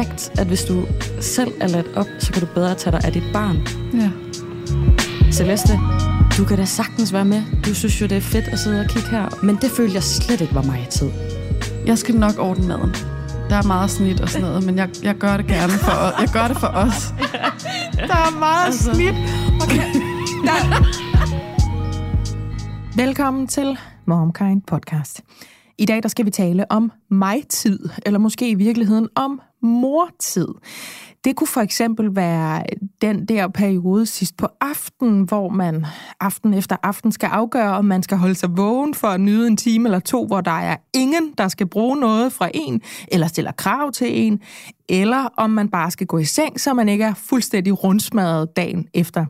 perfekt, at hvis du selv er ladt op, så kan du bedre tage dig af dit barn. Ja. Celeste, du kan da sagtens være med. Du synes jo, det er fedt at sidde og kigge her. Men det følte jeg slet ikke var mig i tid. Jeg skal nok ordne maden. Der er meget snit og sådan noget, men jeg, jeg gør det gerne for, jeg gør det for os. Der er meget altså. snit. Okay. Der... Velkommen til MomKind Podcast. I dag der skal vi tale om mig-tid, eller måske i virkeligheden om mortid. Det kunne for eksempel være den der periode sidst på aften, hvor man aften efter aften skal afgøre, om man skal holde sig vågen for at nyde en time eller to, hvor der er ingen, der skal bruge noget fra en, eller stiller krav til en, eller om man bare skal gå i seng, så man ikke er fuldstændig rundsmadret dagen efter.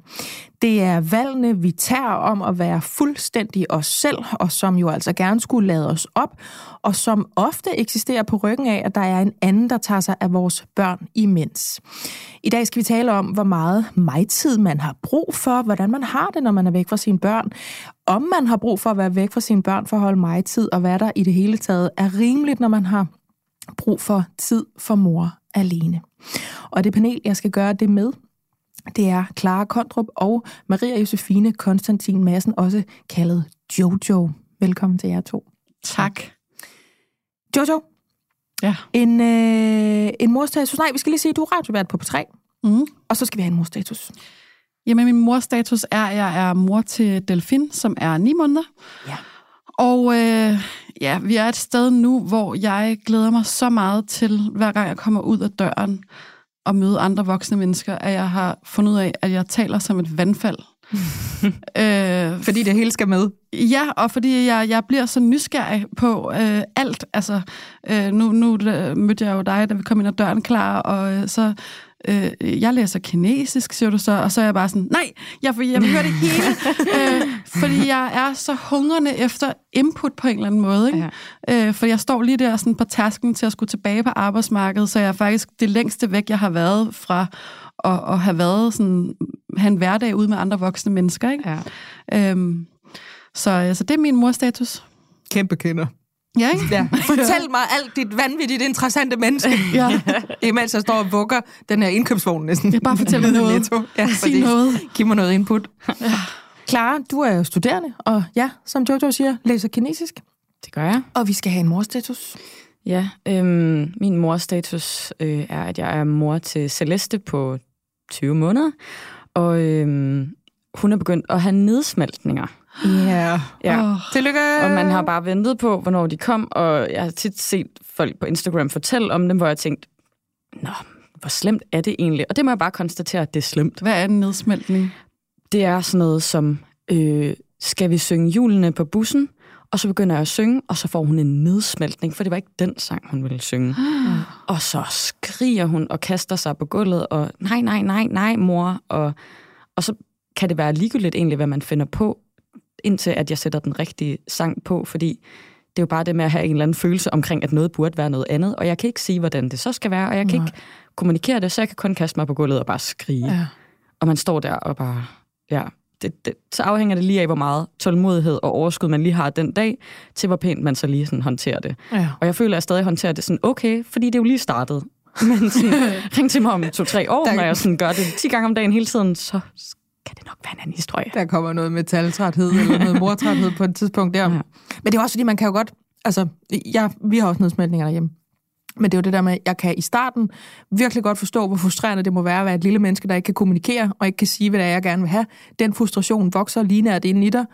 Det er valgene, vi tager om at være fuldstændig os selv, og som jo altså gerne skulle lade os op, og som ofte eksisterer på ryggen af, at der er en anden, der tager sig af vores børn imens. I dag skal vi tale om, hvor meget mig-tid man har brug for, hvordan man har det, når man er væk fra sine børn, om man har brug for at være væk fra sine børn for at holde mig-tid, og hvad der i det hele taget er rimeligt, når man har brug for tid for mor alene. Og det panel, jeg skal gøre det med, det er Clara Kondrup og Maria Josefine Konstantin Madsen, også kaldet Jojo. Velkommen til jer to. Tak. Jojo, Ja. en, øh, en morstatus. Nej, vi skal lige sige, at du er radiovært på P3, Mm. og så skal vi have en morstatus. Jamen, min morstatus er, at jeg er mor til Delfin, som er ni måneder. Ja. Og øh, ja, vi er et sted nu, hvor jeg glæder mig så meget til, hver gang jeg kommer ud af døren og møde andre voksne mennesker, at jeg har fundet ud af, at jeg taler som et vandfald. øh, Fordi det hele skal med. Ja, og fordi jeg, jeg bliver så nysgerrig på øh, alt. Altså, øh, nu, nu øh, mødte jeg jo dig, da vi kom ind ad døren klar, og øh, så... Øh, jeg læser kinesisk, siger du så, og så er jeg bare sådan, nej, jeg, vil- jeg vil høre det hele, øh, fordi jeg er så hungrende efter input på en eller anden måde. Ikke? Ja. Øh, for jeg står lige der sådan på tasken til at skulle tilbage på arbejdsmarkedet, så jeg er faktisk det længste væk, jeg har været fra at, at have været sådan, have en hverdag ude med andre voksne mennesker. Ikke? Ja. Øhm, så, øh, så det er min morstatus. Kæmpe kender. Ja, ikke? Ja. Fortæl mig alt dit vanvittigt interessante menneske, Ja. imens jeg står og vugger den her indkøbsvogn næsten. Ja, bare fortæl mig noget. Netto. Ja, Sig noget. Giv mig noget input. Clara, du er jo studerende, og ja, som Jojo siger, læser kinesisk. Det gør jeg. Og vi skal have en morstatus. Ja, øhm, min morstatus øh, er, at jeg er mor til Celeste på 20 måneder, og øhm, hun er begyndt at have nedsmeltninger. Yeah. Ja. Åh, Tillykke! Og man har bare ventet på, hvornår de kom, og jeg har tit set folk på Instagram fortælle om dem, hvor jeg har tænkt, nå, hvor slemt er det egentlig? Og det må jeg bare konstatere, at det er slemt. Hvad er en nedsmeltning? Det er sådan noget som, øh, skal vi synge julene på bussen? Og så begynder jeg at synge, og så får hun en nedsmeltning, for det var ikke den sang, hun ville synge. Og så skriger hun og kaster sig på gulvet, og nej, nej, nej, nej, mor. Og, og så kan det være ligegyldigt egentlig, hvad man finder på, indtil at jeg sætter den rigtige sang på, fordi det er jo bare det med at have en eller anden følelse omkring, at noget burde være noget andet, og jeg kan ikke sige, hvordan det så skal være, og jeg kan Nej. ikke kommunikere det, så jeg kan kun kaste mig på gulvet og bare skrige. Ja. Og man står der og bare, ja, det, det, så afhænger det lige af, hvor meget tålmodighed og overskud man lige har den dag, til hvor pænt man så lige sådan håndterer det. Ja. Og jeg føler, at jeg stadig håndterer det sådan okay, fordi det er jo lige startet. Men sådan, ring til mig om to-tre år, Der- når jeg sådan gør det 10 gange om dagen hele tiden, så skal det nok være en anden historie. Der kommer noget metaltræthed eller noget mortræthed på et tidspunkt der. Ja. Men det er også fordi, man kan jo godt... Altså, jeg, vi har også nedsmeltninger derhjemme. Men det er jo det der med, at jeg kan i starten virkelig godt forstå, hvor frustrerende det må være at være et lille menneske, der ikke kan kommunikere, og ikke kan sige, hvad det er, jeg gerne vil have. Den frustration vokser lige nær det inde i dig.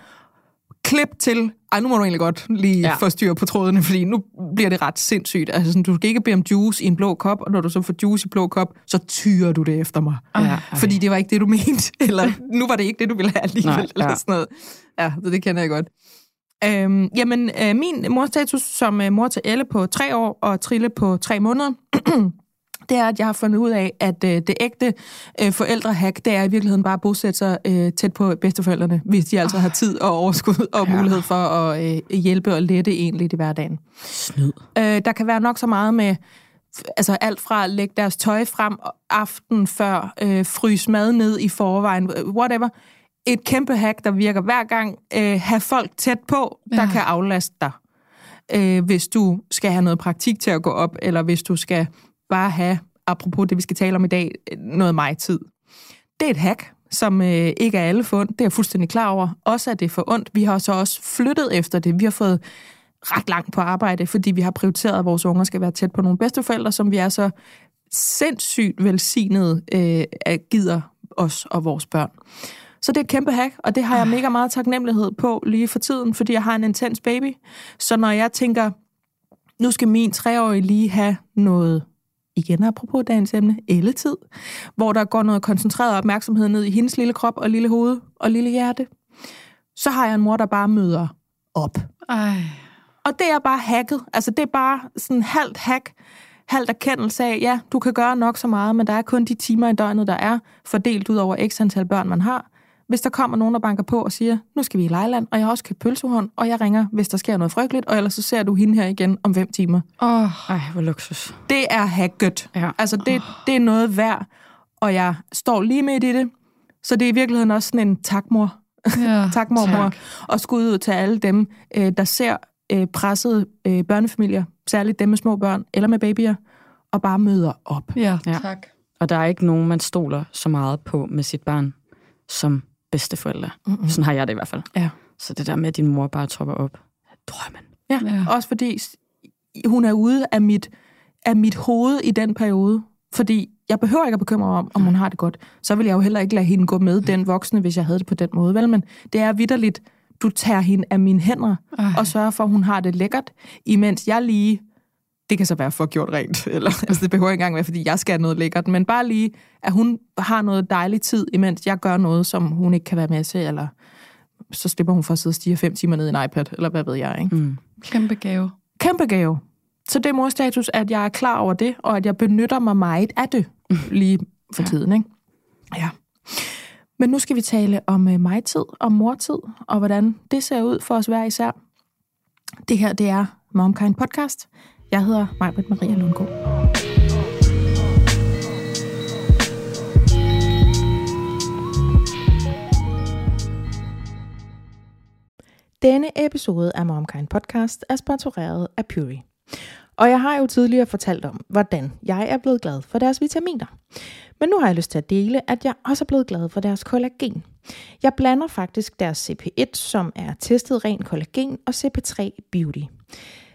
Klip til, ej, nu må du egentlig godt lige Ja. ja. få styr på trådene, fordi nu bliver det ret sindssygt. Altså, sådan, du skal ikke bede om juice i en blå kop, og når du så får juice i blå kop, så tyrer du det efter mig. Ja, ej. Fordi det var ikke det, du mente. Eller nu var det ikke det, du ville have alligevel. Nej, Nej, eller ja. sådan noget. Ja, så det kender jeg godt. Øhm, jamen, øh, min morstatus som øh, mor til Elle på tre år og Trille på tre måneder, det er, at jeg har fundet ud af, at øh, det ægte øh, forældrehack, det er i virkeligheden bare at bosætte sig øh, tæt på bedsteforældrene, hvis de altså har tid og overskud og Ja. mulighed for at øh, hjælpe og lette egentlig i hverdagen. Snyd. Øh, der kan være nok så meget med altså alt fra at lægge deres tøj frem aften før, øh, fryse mad ned i forvejen, whatever. Et kæmpe hack, der virker hver gang. Øh, have folk tæt på, der Ja. kan aflaste dig. Øh, hvis du skal have noget praktik til at gå op, eller hvis du skal bare have apropos det, vi skal tale om i dag, noget mig-tid. Det er et hack, som øh, ikke er alle fund. Det er jeg fuldstændig klar over. Også at det er for ondt. Vi har så også flyttet efter det. Vi har fået ret langt på arbejde, fordi vi har prioriteret, at vores unger skal være tæt på nogle bedsteforældre, som vi er så sindssygt velsignet øh, at gider os og vores børn. Så det er et kæmpe hack, og det har jeg mega meget taknemmelighed på lige for tiden, fordi jeg har en intens baby. Så når jeg tænker, nu skal min treårige lige have noget, igen apropos dagens emne, elletid, hvor der går noget koncentreret opmærksomhed ned i hendes lille krop og lille hoved og lille hjerte, så har jeg en mor, der bare møder op. Ej. Og det er bare hacket. Altså, det er bare sådan halvt hack, halvt erkendelse af, ja, du kan gøre nok så meget, men der er kun de timer i døgnet, der er fordelt ud over x antal børn, man har. Hvis der kommer nogen, der banker på og siger, nu skal vi i Lejland, og jeg har også købt pølsehånd, og jeg ringer, hvis der sker noget frygteligt, og ellers så ser du hende her igen om fem timer. Åh, Ej, hvor luksus. Det er hacket. Ja. Altså, det, det er noget værd, og jeg står lige midt i det. Så det er i virkeligheden også sådan en tak, mor. ja. tak, mormor. Tak. Og skud ud til alle dem, øh, der ser øh, pressede øh, børnefamilier, særligt dem med små børn eller med babyer, og bare møder op. Ja, Ja. tak. Og der er ikke nogen, man stoler så meget på med sit barn, som bedsteforældre. Mm-mm. Sådan har jeg det i hvert fald. Ja. Så det der med, at din mor bare tropper op. Drømmen. Ja, Ja. også fordi hun er ude af mit, af mit hoved i den periode. Fordi jeg behøver ikke at bekymre mig om, om hun har det godt. Så vil jeg jo heller ikke lade hende gå med, den voksne, hvis jeg havde det på den måde. Vel, men det er vidderligt, du tager hende af mine hænder Ej. og sørger for, at hun har det lækkert, imens jeg lige... Det kan så være for gjort rent, eller altså det behøver ikke engang være, fordi jeg skal have noget lækkert, men bare lige, at hun har noget dejlig tid, imens jeg gør noget, som hun ikke kan være med til, eller så slipper hun for at sidde og stige fem timer ned i en iPad, eller hvad ved jeg, ikke? Mm. Kæmpe gave. kæmpe gave. Så det er morstatus, at jeg er klar over det, og at jeg benytter mig meget af det lige for Ja. tiden. Ikke? Ja. Men nu skal vi tale om uh, mig-tid, om mortid, og hvordan det ser ud for os hver især. Det her, det er MomKind Podcast. Jeg hedder Majbrit Maria Lundgaard. Denne episode af MomKind Podcast er sponsoreret af Puri. Og jeg har jo tidligere fortalt om, hvordan jeg er blevet glad for deres vitaminer. Men nu har jeg lyst til at dele, at jeg også er blevet glad for deres kollagen. Jeg blander faktisk deres CP1, som er testet ren kollagen, og CP3 Beauty.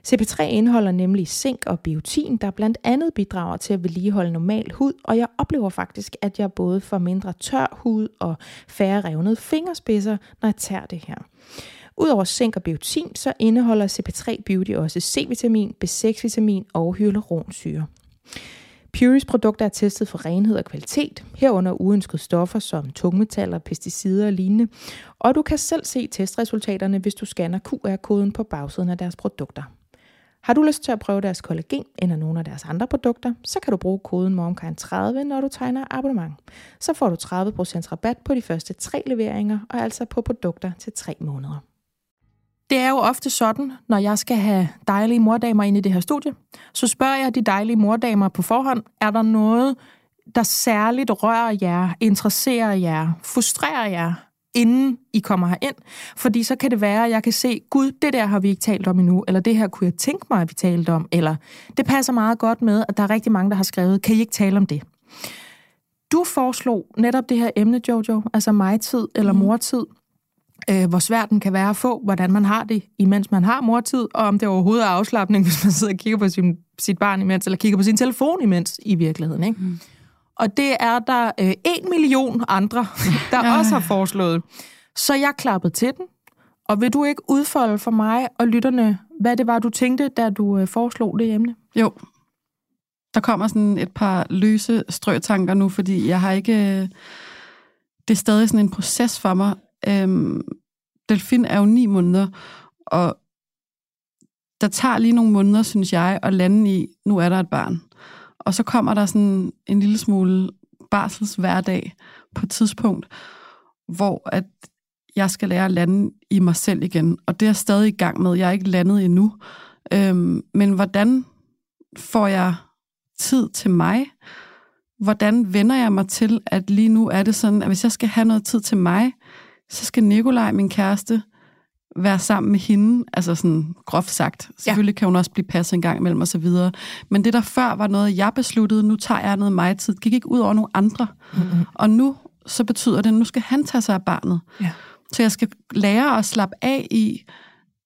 CP3 indeholder nemlig zink og biotin, der blandt andet bidrager til at vedligeholde normal hud, og jeg oplever faktisk, at jeg både får mindre tør hud og færre revnede fingerspidser, når jeg tager det her. Udover zink og biotin, så indeholder CP3 Beauty også C-vitamin, B6-vitamin og hyaluronsyre. Puris produkter er testet for renhed og kvalitet, herunder uønskede stoffer som tungmetaller, pesticider og lignende, og du kan selv se testresultaterne, hvis du scanner QR-koden på bagsiden af deres produkter. Har du lyst til at prøve deres kollagen eller nogle af deres andre produkter, så kan du bruge koden MOMKIND30, når du tegner abonnement. Så får du 30% rabat på de første tre leveringer, og altså på produkter til tre måneder. Det er jo ofte sådan, når jeg skal have dejlige mordamer ind i det her studie, så spørger jeg de dejlige mordamer på forhånd, er der noget, der særligt rører jer, interesserer jer, frustrerer jer, inden I kommer herind? Fordi så kan det være, at jeg kan se, gud, det der har vi ikke talt om endnu, eller det her kunne jeg tænke mig, at vi talte om, eller det passer meget godt med, at der er rigtig mange, der har skrevet, kan I ikke tale om det? Du foreslog netop det her emne, Jojo, altså mig-tid eller mortid, øh, hvor svært den kan være at få, hvordan man har det, imens man har mortid, og om det overhovedet er afslappning, hvis man sidder og kigger på sin, sit barn imens, eller kigger på sin telefon imens i virkeligheden. Ikke? Mm. Og det er der øh, en million andre, der også har foreslået. Så jeg klappede til den, og vil du ikke udfolde for mig og lytterne, hvad det var, du tænkte, da du øh, foreslog det emne? Jo. Der kommer sådan et par løse strøtanker nu, fordi jeg har ikke... Det er stadig sådan en proces for mig. Øhm, Delfin er jo ni måneder, og der tager lige nogle måneder, synes jeg, at lande i, nu er der et barn. Og så kommer der sådan en lille smule barsels hverdag på et tidspunkt, hvor at jeg skal lære at lande i mig selv igen. Og det er jeg stadig i gang med. Jeg er ikke landet endnu. Øhm, men hvordan får jeg tid til mig? Hvordan vender jeg mig til, at lige nu er det sådan, at hvis jeg skal have noget tid til mig, så skal Nikolaj, min kæreste, være sammen med hende, altså sådan groft sagt. Selvfølgelig ja. kan hun også blive passet en gang imellem og så videre. Men det der før var noget, jeg besluttede, nu tager jeg noget mig tid, gik ikke ud over nogle andre. Mm-hmm. Og nu så betyder det, at nu skal han tage sig af barnet. Ja. Så jeg skal lære at slappe af i,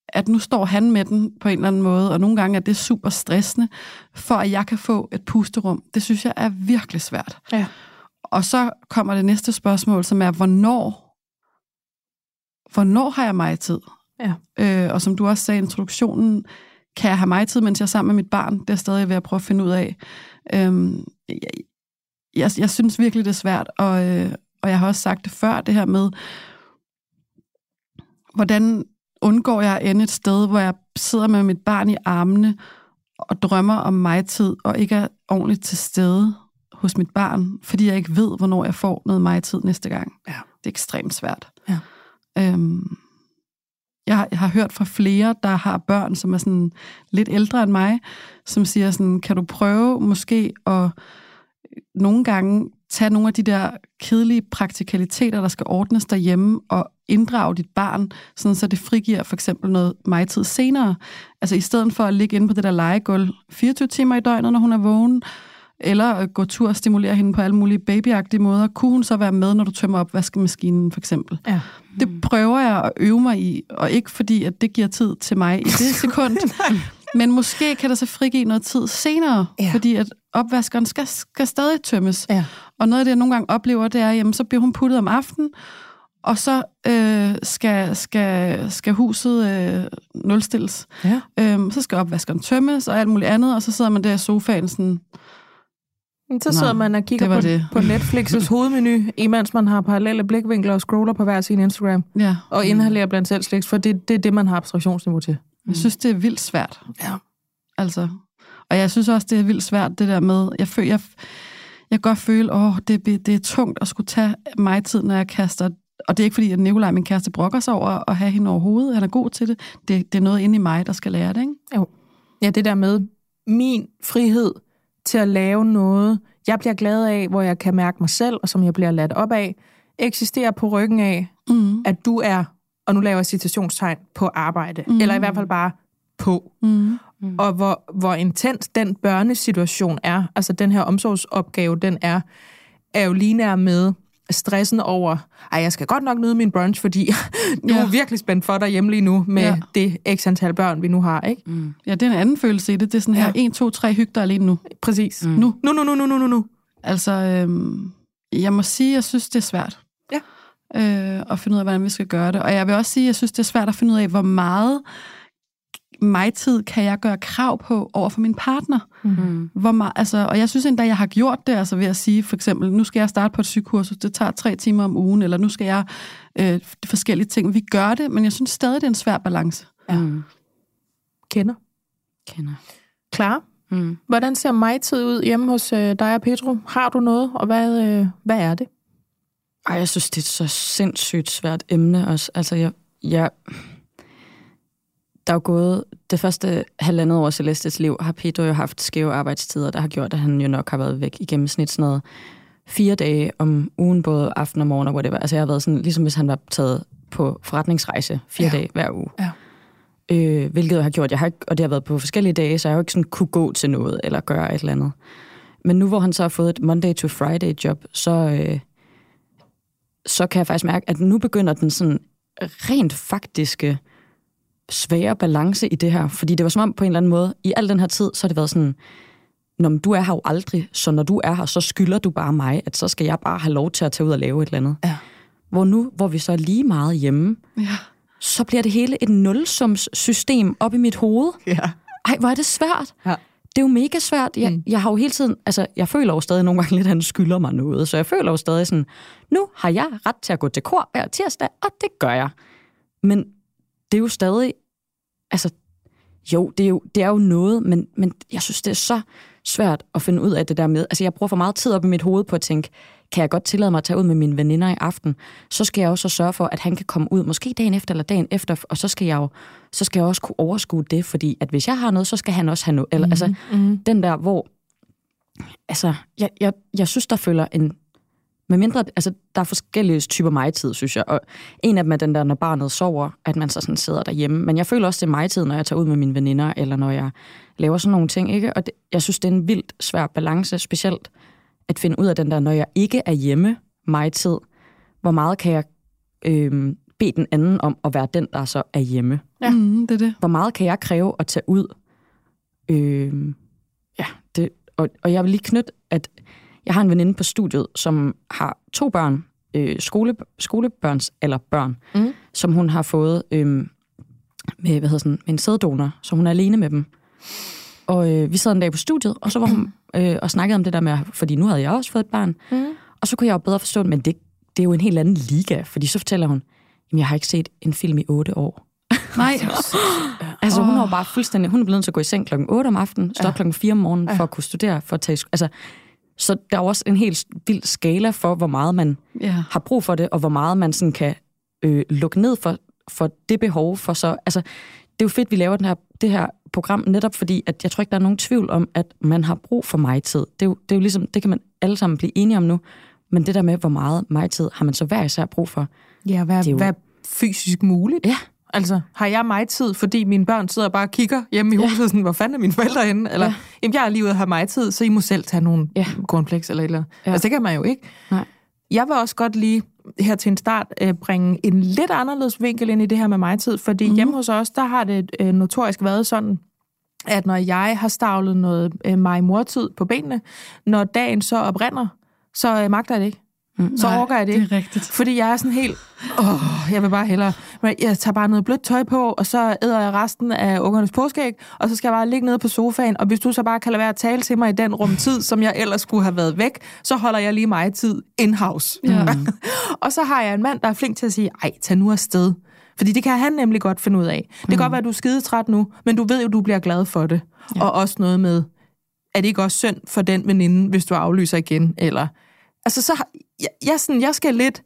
at nu står han med den på en eller anden måde, og nogle gange er det super stressende, for at jeg kan få et pusterum. Det synes jeg er virkelig svært. Ja. Og så kommer det næste spørgsmål, som er, hvornår, hvornår har jeg mig tid? Ja. Øh, og som du også sagde i introduktionen, kan jeg have mig tid, mens jeg er sammen med mit barn? Det er stadig ved at prøve at finde ud af. Øhm, jeg, jeg, jeg synes virkelig, det er svært, og, øh, og jeg har også sagt det før, det her med, hvordan undgår jeg at ende et sted, hvor jeg sidder med mit barn i armene og drømmer om mig tid, og ikke er ordentligt til stede hos mit barn, fordi jeg ikke ved, hvornår jeg får noget mig tid næste gang. Ja. Det er ekstremt svært. Ja. Øhm, jeg, har, jeg har hørt fra flere, der har børn, som er sådan lidt ældre end mig, som siger sådan, kan du prøve måske at nogle gange tage nogle af de der kedelige praktikaliteter, der skal ordnes derhjemme, og inddrage dit barn, sådan så det frigiver for eksempel noget mig-tid senere. Altså i stedet for at ligge inde på det der legegulv 24 timer i døgnet, når hun er vågen, eller gå tur og stimulere hende på alle mulige babyagtige måder, kunne hun så være med, når du tømmer op vaskemaskinen for eksempel. Ja. Det prøver jeg at øve mig i, og ikke fordi, at det giver tid til mig i det sekund, men måske kan der så frigive noget tid senere, Ja. fordi at opvaskeren skal, skal stadig tømmes. Ja. Og noget af det, jeg nogle gange oplever, det er, jamen, så bliver hun puttet om aftenen, og så øh, skal, skal, skal huset øh, nulstilles. Ja. Øhm, så skal opvaskeren tømmes og alt muligt andet, og så sidder man der i sofaen sådan, Så sidder Nå, man og kigger det på, det. på Netflix' hovedmenu, imens man har parallelle blikvinkler og scroller på hver sin Instagram, ja. og inhalerer blandt selv sliks, for det, det er det, man har abstraktionsniveau til. Jeg synes, det er vildt svært. Ja. Altså. Og jeg synes også, det er vildt svært, det der med, jeg, føler, jeg, jeg godt føle, åh, det, det er tungt at skulle tage mig tid, når jeg kaster og det er ikke fordi, at Nikolaj, min kæreste, brokker sig over at have hende overhovedet. Han er god til det. Det, det er noget inde i mig, der skal lære det, ikke? Ja, det der med min frihed til at lave noget, jeg bliver glad af, hvor jeg kan mærke mig selv, og som jeg bliver ladt op af, eksisterer på ryggen af, Mm. at du er, og nu laver jeg citationstegn, på arbejde. Mm. Eller i hvert fald bare på. Mm. Mm. Og hvor, hvor intens den børnesituation er, altså den her omsorgsopgave, den er, er jo lige nær med stressen over, ej, jeg skal godt nok nyde min brunch, fordi nu er Ja. jeg virkelig spændt for derhjemme lige nu, med Ja. det x antal børn, vi nu har, ikke? Mm. Ja, det er en anden følelse i det. Det er sådan her, Ja. 1, 2, 3, hyg dig alene nu. Præcis. Mm. Nu, nu, nu, nu, nu, nu, nu, nu. Altså, øhm, jeg må sige, jeg synes, det er svært. Ja. Øh, at finde ud af, hvordan vi skal gøre det. Og jeg vil også sige, jeg synes, det er svært at finde ud af, hvor meget mig-tid kan jeg gøre krav på over for min partner. Mm. Hvor meget, altså, og jeg synes endda, jeg har gjort det, altså ved at sige, for eksempel, nu skal jeg starte på et sygekursus, det tager tre timer om ugen, eller nu skal jeg øh, forskellige ting. Vi gør det, men jeg synes stadig, det er en svær balance. Ja. Mm. Kender. Kender. Klar. Mm. Hvordan ser mig tid ud hjemme hos øh, dig og Petro? Har du noget, og hvad, øh, hvad er det? Ej, jeg synes, det er et så sindssygt svært emne også. Altså, jeg, jeg, der er jo gået det første halvandet år af Celestes liv, har Pedro jo haft skæve arbejdstider, der har gjort, at han jo nok har været væk i gennemsnit sådan noget fire dage om ugen, både aften og morgen og whatever. Altså, jeg har været sådan, ligesom hvis han var taget på forretningsrejse fire Ja. ja. dage hver uge. Ja. Øh, hvilket jeg har gjort. Jeg har ikke, og det har været på forskellige dage, så jeg har jo ikke sådan kunne gå til noget eller gøre et eller andet. Men nu hvor han så har fået et Monday to Friday job, så, øh, så kan jeg faktisk mærke, at nu begynder den sådan rent faktiske svære balance i det her. Fordi det var som om på en eller anden måde, i al den her tid, så har det været sådan, Nå, men du er her jo aldrig, så når du er her, så skylder du bare mig, at så skal jeg bare have lov til at tage ud og lave et eller andet. Ja. Hvor nu, hvor vi så er lige meget hjemme, Ja. så bliver det hele et nulsumssystem op i mit hoved. Ja. Ej, hvor er det svært. Ja. Det er jo mega svært. Jeg, Mm. mm. jeg har jo hele tiden, altså jeg føler jo stadig nogle gange lidt, at han skylder mig noget. Så jeg føler jo stadig sådan, nu har jeg ret til at gå til kor hver tirsdag, og det gør jeg. Men det er jo stadig, altså jo, det er jo, det er jo noget, men, men jeg synes, det er så svært at finde ud af det der med. Altså jeg bruger for meget tid op i mit hoved på at tænke, kan jeg godt tillade mig at tage ud med mine veninder i aften, så skal jeg også sørge for, at han kan komme ud, måske dagen efter eller dagen efter, og så skal jeg jo så skal jeg også kunne overskue det, fordi at hvis jeg har noget, så skal han også have noget. Eller, mm. altså, Mm. den der, hvor... Altså, jeg, jeg, jeg synes, der følger en med mindre, altså, der er forskellige typer mig-tid, synes jeg. Og en af dem er den der, når barnet sover, at man så sådan sidder derhjemme. Men jeg føler også, det er mig-tid, når jeg tager ud med mine veninder, eller når jeg laver sådan nogle ting. Ikke? Og det, jeg synes, det er en vildt svær balance, specielt at finde ud af den der, når jeg ikke er hjemme, mig-tid. Hvor meget kan jeg øh, bede den anden om at være den, der så er hjemme? Ja. Mm, det er det. Hvor meget kan jeg kræve at tage ud? Øh, ja, det, og, og jeg vil lige knytte, at jeg har en veninde på studiet, som har to børn, øh, skole, skolebørns eller børn, mm. som hun har fået øh, med, hvad hedder sådan, med en sæddonor, så hun er alene med dem. Og øh, vi sad en dag på studiet, og så var hun øh, og snakkede om det der med, fordi nu havde jeg også fået et barn. Mm. Og så kunne jeg jo bedre forstå det, men det, det er jo en helt anden liga, fordi så fortæller hun, jamen jeg har ikke set en film i otte år. Nej. altså hun har bare fuldstændig, hun er blevet til at gå i seng klokken 8 om aftenen, stå ja. klokken 4 om morgenen for at kunne studere, for at tage, altså så der er også en helt vild skala for, hvor meget man ja. har brug for det, og hvor meget man sådan kan øh, lukke ned for, for det behov for så... Altså, det er jo fedt, vi laver den her, det her program, netop fordi, at jeg tror ikke, der er nogen tvivl om, at man har brug for mig-tid. Det er, jo, det er jo ligesom, det kan man alle sammen blive enige om nu, men det der med, hvor meget mig-tid har man så hver især brug for. Ja, hvad, det er jo... hvad fysisk muligt. Ja, Altså, har jeg mig tid, fordi mine børn sidder og bare og kigger hjemme i huset, ja. sådan, hvor fanden er mine forældre henne? Eller, ja. jamen, jeg har lige ude at have mig tid, så I må selv tage nogle ja. cornflakes eller et eller andet. Ja. Altså, det kan man jo ikke. Nej. Jeg vil også godt lige her til en start øh, bringe en lidt anderledes vinkel ind i det her med mig tid, fordi mm-hmm. hjemme hos os, der har det øh, notorisk været sådan, at når jeg har stavlet noget øh, mig mortid på benene, når dagen så oprinder, så øh, magter jeg det ikke. Mm, så nej, overgår jeg det ikke. Det er rigtigt. Fordi jeg er sådan helt, åh, jeg vil bare hellere, jeg tager bare noget blødt tøj på, og så æder jeg resten af ungernes påskæg, og så skal jeg bare ligge nede på sofaen, og hvis du så bare kan lade være at tale til mig i den rumtid, som jeg ellers skulle have været væk, så holder jeg lige mig tid in-house. Ja. og så har jeg en mand, der er flink til at sige, ej, tag nu afsted. Fordi det kan han nemlig godt finde ud af. Det kan mm. godt være, at du er skidetræt nu, men du ved jo, du bliver glad for det. Ja. Og også noget med, er det ikke også synd for den veninde, hvis du aflyser igen, eller altså så jeg, jeg, sådan, jeg skal lidt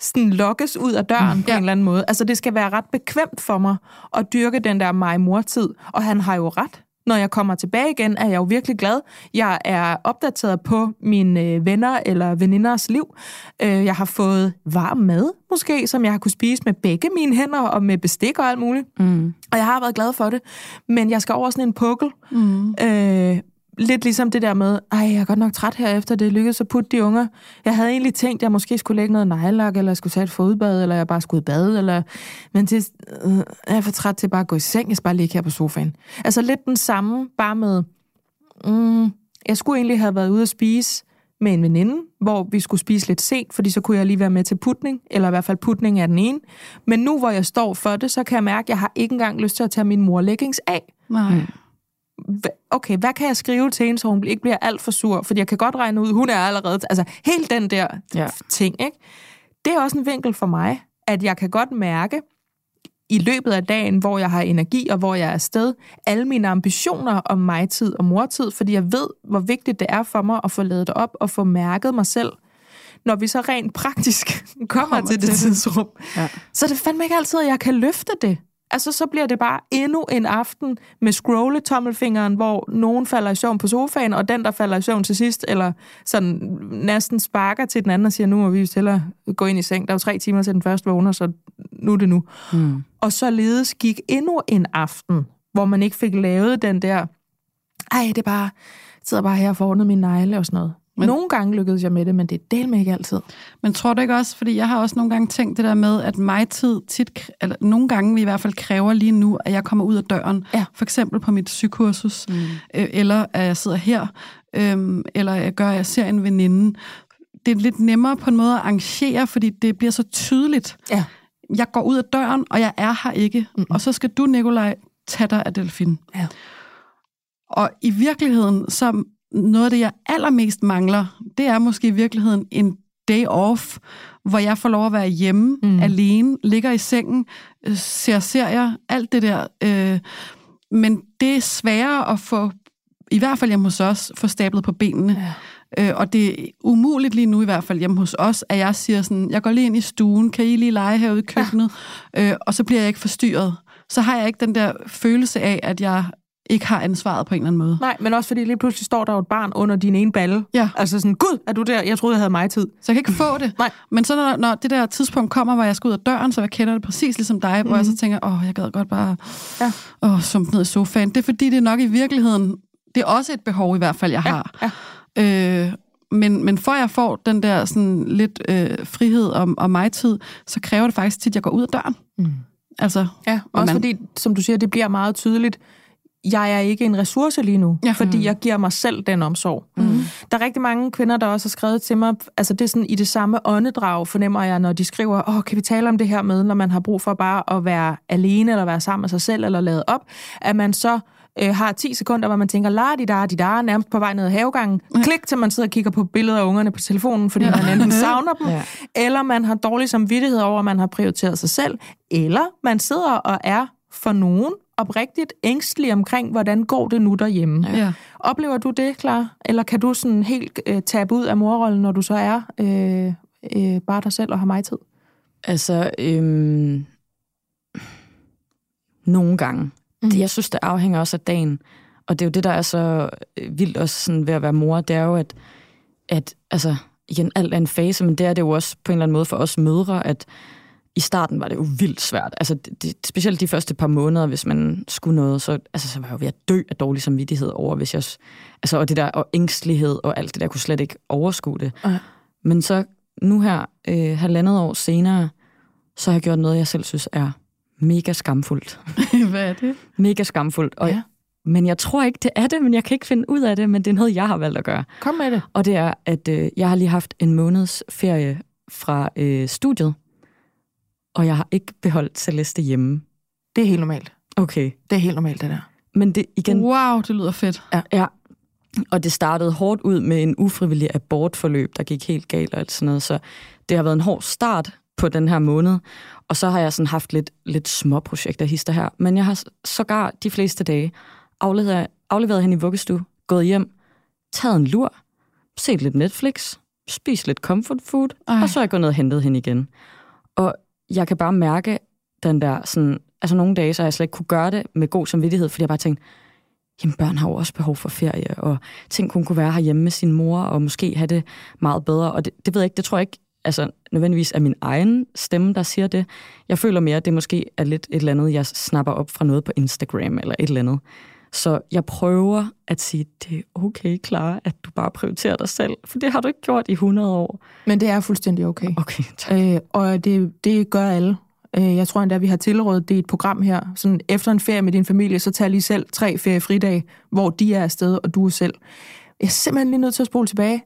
sådan lokkes ud af døren mm, på ja. en eller anden måde. Altså det skal være ret bekvemt for mig at dyrke den der mig-mor-tid. Og han har jo ret. Når jeg kommer tilbage igen, er jeg jo virkelig glad. Jeg er opdateret på mine øh, venner eller veninders liv. Øh, jeg har fået varm mad, måske, som jeg har kunne spise med begge mine hænder og med bestik og alt muligt. Mm. Og jeg har været glad for det. Men jeg skal over sådan en pukkel. Mm. Øh, lidt ligesom det der med, ej, jeg er godt nok træt her efter det lykkedes at putte de unger. Jeg havde egentlig tænkt, at jeg måske skulle lægge noget nejlak, eller jeg skulle tage et fodbad, eller jeg bare skulle bade, eller... men det, øh, jeg er for træt til bare at gå i seng, jeg skal bare ligge her på sofaen. Altså lidt den samme, bare med... Mm, jeg skulle egentlig have været ude at spise med en veninde, hvor vi skulle spise lidt sent, fordi så kunne jeg lige være med til putning, eller i hvert fald putning af den ene. Men nu, hvor jeg står for det, så kan jeg mærke, at jeg har ikke engang lyst til at tage min mor leggings af. Nej. Okay, hvad kan jeg skrive til hende, så hun ikke bliver alt for sur? Fordi jeg kan godt regne ud, hun er allerede... Altså, helt den der ja. ting, ikke? Det er også en vinkel for mig, at jeg kan godt mærke, i løbet af dagen, hvor jeg har energi og hvor jeg er afsted, alle mine ambitioner om mig-tid og mortid, fordi jeg ved, hvor vigtigt det er for mig at få lavet det op og få mærket mig selv. Når vi så rent praktisk kommer, kommer til det tidsrum, ja. så er det fandme ikke altid, at jeg kan løfte det. Altså, så bliver det bare endnu en aften med scrolle-tommelfingeren, hvor nogen falder i søvn på sofaen, og den, der falder i søvn til sidst, eller sådan næsten sparker til den anden og siger, nu må vi hellere gå ind i seng. Der er jo tre timer til den første vågner, så nu er det nu. Mm. Og så ledes gik endnu en aften, hvor man ikke fik lavet den der, ej, det er bare, jeg sidder bare her og får ordnet min negle og sådan noget. Men, nogle gange lykkedes jeg med det, men det er del med ikke altid. Men tror du ikke også, fordi jeg har også nogle gange tænkt det der med, at mig tid tit, eller nogle gange i hvert fald kræver lige nu, at jeg kommer ud af døren. Ja. For eksempel på mit sygekursus, mm. øh, eller at jeg sidder her, øh, eller jeg gør, at jeg ser en veninde. Det er lidt nemmere på en måde at arrangere, fordi det bliver så tydeligt. Ja. Jeg går ud af døren, og jeg er her ikke. Mm. Og så skal du, Nikolaj, tage dig af Delfin. Ja. Og i virkeligheden, så noget af det, jeg allermest mangler, det er måske i virkeligheden en day off, hvor jeg får lov at være hjemme mm. alene, ligger i sengen, øh, ser serier, alt det der. Øh, men det er sværere at få, i hvert fald hjemme hos os, få stablet på benene. Ja. Øh, og det er umuligt lige nu, i hvert fald hjemme hos os, at jeg siger sådan, jeg går lige ind i stuen, kan I lige lege herude i køkkenet? Ja. Øh, og så bliver jeg ikke forstyrret. Så har jeg ikke den der følelse af, at jeg ikke har ansvaret på en eller anden måde. Nej, men også fordi lige pludselig står der jo et barn under din ene balle. Ja. Altså sådan, gud, er du der? Jeg troede, jeg havde mig tid. Så jeg kan ikke få det. Nej. Men så når, når det der tidspunkt kommer, hvor jeg skal ud af døren, så jeg kender det præcis ligesom dig, mm. hvor jeg så tænker, åh, jeg gad godt bare Ja. åh, sumpe ned i sofaen. Det er fordi, det er nok i virkeligheden, det er også et behov i hvert fald, jeg har. ja. Øh, men, men for jeg får den der sådan lidt øh, frihed og, og mig-tid, så kræver det faktisk tit, at jeg går ud af døren. Mm. Altså, Ja, Og også man- fordi, som du siger, det bliver meget tydeligt, jeg er ikke en ressource lige nu, Ja. ja. fordi jeg giver mig selv den omsorg. Mm. Der er rigtig mange kvinder, der også har skrevet til mig, altså det er sådan i det samme åndedrag, fornemmer jeg, når de skriver, åh, kan vi tale om det her med, når man har brug for bare at være alene, eller være sammen med sig selv, eller lade op, at man så øh, har 10 sekunder, hvor man tænker, la di da di da, nærmest på vej ned ad havegangen. Klik, til man sidder og kigger på billeder af ungerne på telefonen, fordi ja. man enten savner dem, Ja. ja. eller man har dårlig samvittighed over, at man har prioriteret sig selv, eller man sidder og er for nogen oprigtigt ængstelig omkring, hvordan går det nu derhjemme. ja. Oplever du det, klar? Eller kan du sådan helt øh, tabe ud af morrollen, når du så er øh, øh, bare dig selv og har mig tid? Altså, øhm, nogle gange. Mm. Det, jeg synes, det afhænger også af dagen. Og det er jo det, der er så øh, vildt også sådan ved at være mor, det er jo, at, at altså, igen, alt er en fase, men det er det jo også på en eller anden måde for os mødre, at i starten var det jo vildt svært. Altså, det, specielt de første par måneder, hvis man skulle noget, så, altså, så var jeg jo ved at dø af dårlig samvittighed over, hvis jeg... Altså, og det der, og ængstelighed og alt det der, kunne slet ikke overskue det. Nej. Men så nu her, øh, halvandet år senere, så har jeg gjort noget, jeg selv synes er mega skamfuldt. Hvad er det? Mega skamfuldt. Og, Ja. ja. Men jeg tror ikke, det er det, men jeg kan ikke finde ud af det, men det er noget, jeg har valgt at gøre. Kom med det. Og det er, at øh, jeg har lige haft en måneds ferie fra øh, studiet, og jeg har ikke beholdt Celeste hjemme. Det er helt normalt. Okay. Det er helt normalt, det der. Men det igen, Wow, det lyder fedt. Ja, og det startede hårdt ud med en ufrivillig abortforløb, der gik helt galt og alt sådan noget. Så det har været en hård start på den her måned. Og så har jeg sådan haft lidt, lidt små projekter hister her. Men jeg har sågar de fleste dage afleveret, afleveret hende i vuggestue, gået hjem, taget en lur, set lidt Netflix, spist lidt comfort food, Ej. og så er jeg gået ned og hentet hende igen. Og jeg kan bare mærke den der sådan, altså nogle dage, så har jeg slet ikke kunne gøre det med god samvittighed, fordi jeg bare tænkte, jamen børn har jo også behov for ferie, og tænk, hun kunne være herhjemme med sin mor, og måske have det meget bedre. Og det, det ved jeg ikke, det tror jeg ikke, altså nødvendigvis er min egen stemme, der siger det. Jeg føler mere, at det måske er lidt et eller andet, jeg snapper op fra noget på Instagram, eller et eller andet. Så jeg prøver at sige, det er okay, Clara, at du bare prioriterer dig selv, for det har du ikke gjort i 100 år. Men det er fuldstændig okay. Okay, tak. Øh, og det, det gør alle. Øh, jeg tror endda, vi har tilrådet det i et program her. Sådan, efter en ferie med din familie, så tag lige selv tre feriefridage, hvor de er afsted, og du er selv. Jeg er simpelthen lige nødt til at spole tilbage.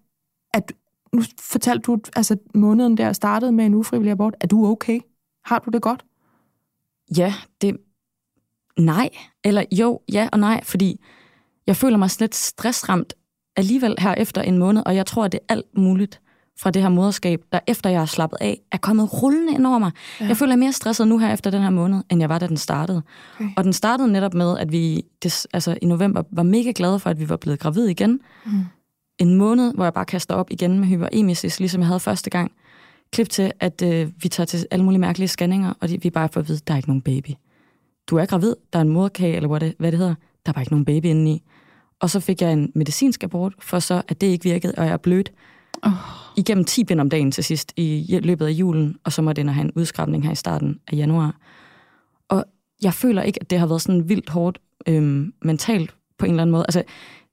At, nu fortalte du, altså måneden der startede med en ufrivillig abort. Er du okay? Har du det godt? Ja, det... Nej. Eller jo, ja og nej, fordi jeg føler mig slet stressramt alligevel her efter en måned, og jeg tror, at det er alt muligt fra det her moderskab, der efter jeg har slappet af, er kommet rullende ind over mig. Ja. Jeg føler mig mere stresset nu her efter den her måned, end jeg var, da den startede. Okay. Og den startede netop med, at vi det, altså, i november var mega glade for, at vi var blevet gravid igen. Mm. En måned, hvor jeg bare kaster op igen med hyperemesis, ligesom jeg havde første gang. Klip til, at øh, vi tager til alle mulige mærkelige scanninger, og de, vi bare får at vide, der er ikke nogen baby. Du er gravid, der er en moderkage, eller hvad det, hvad det hedder. Der er bare ikke nogen baby indeni. Og så fik jeg en medicinsk abort, for så at det ikke virkede, og jeg er blødt Oh. igennem 10 bind om dagen til sidst i løbet af julen, og så måtte jeg have en udskrabning her i starten af januar. Og jeg føler ikke, at det har været sådan vildt hårdt øhm, mentalt på en eller anden måde. Altså,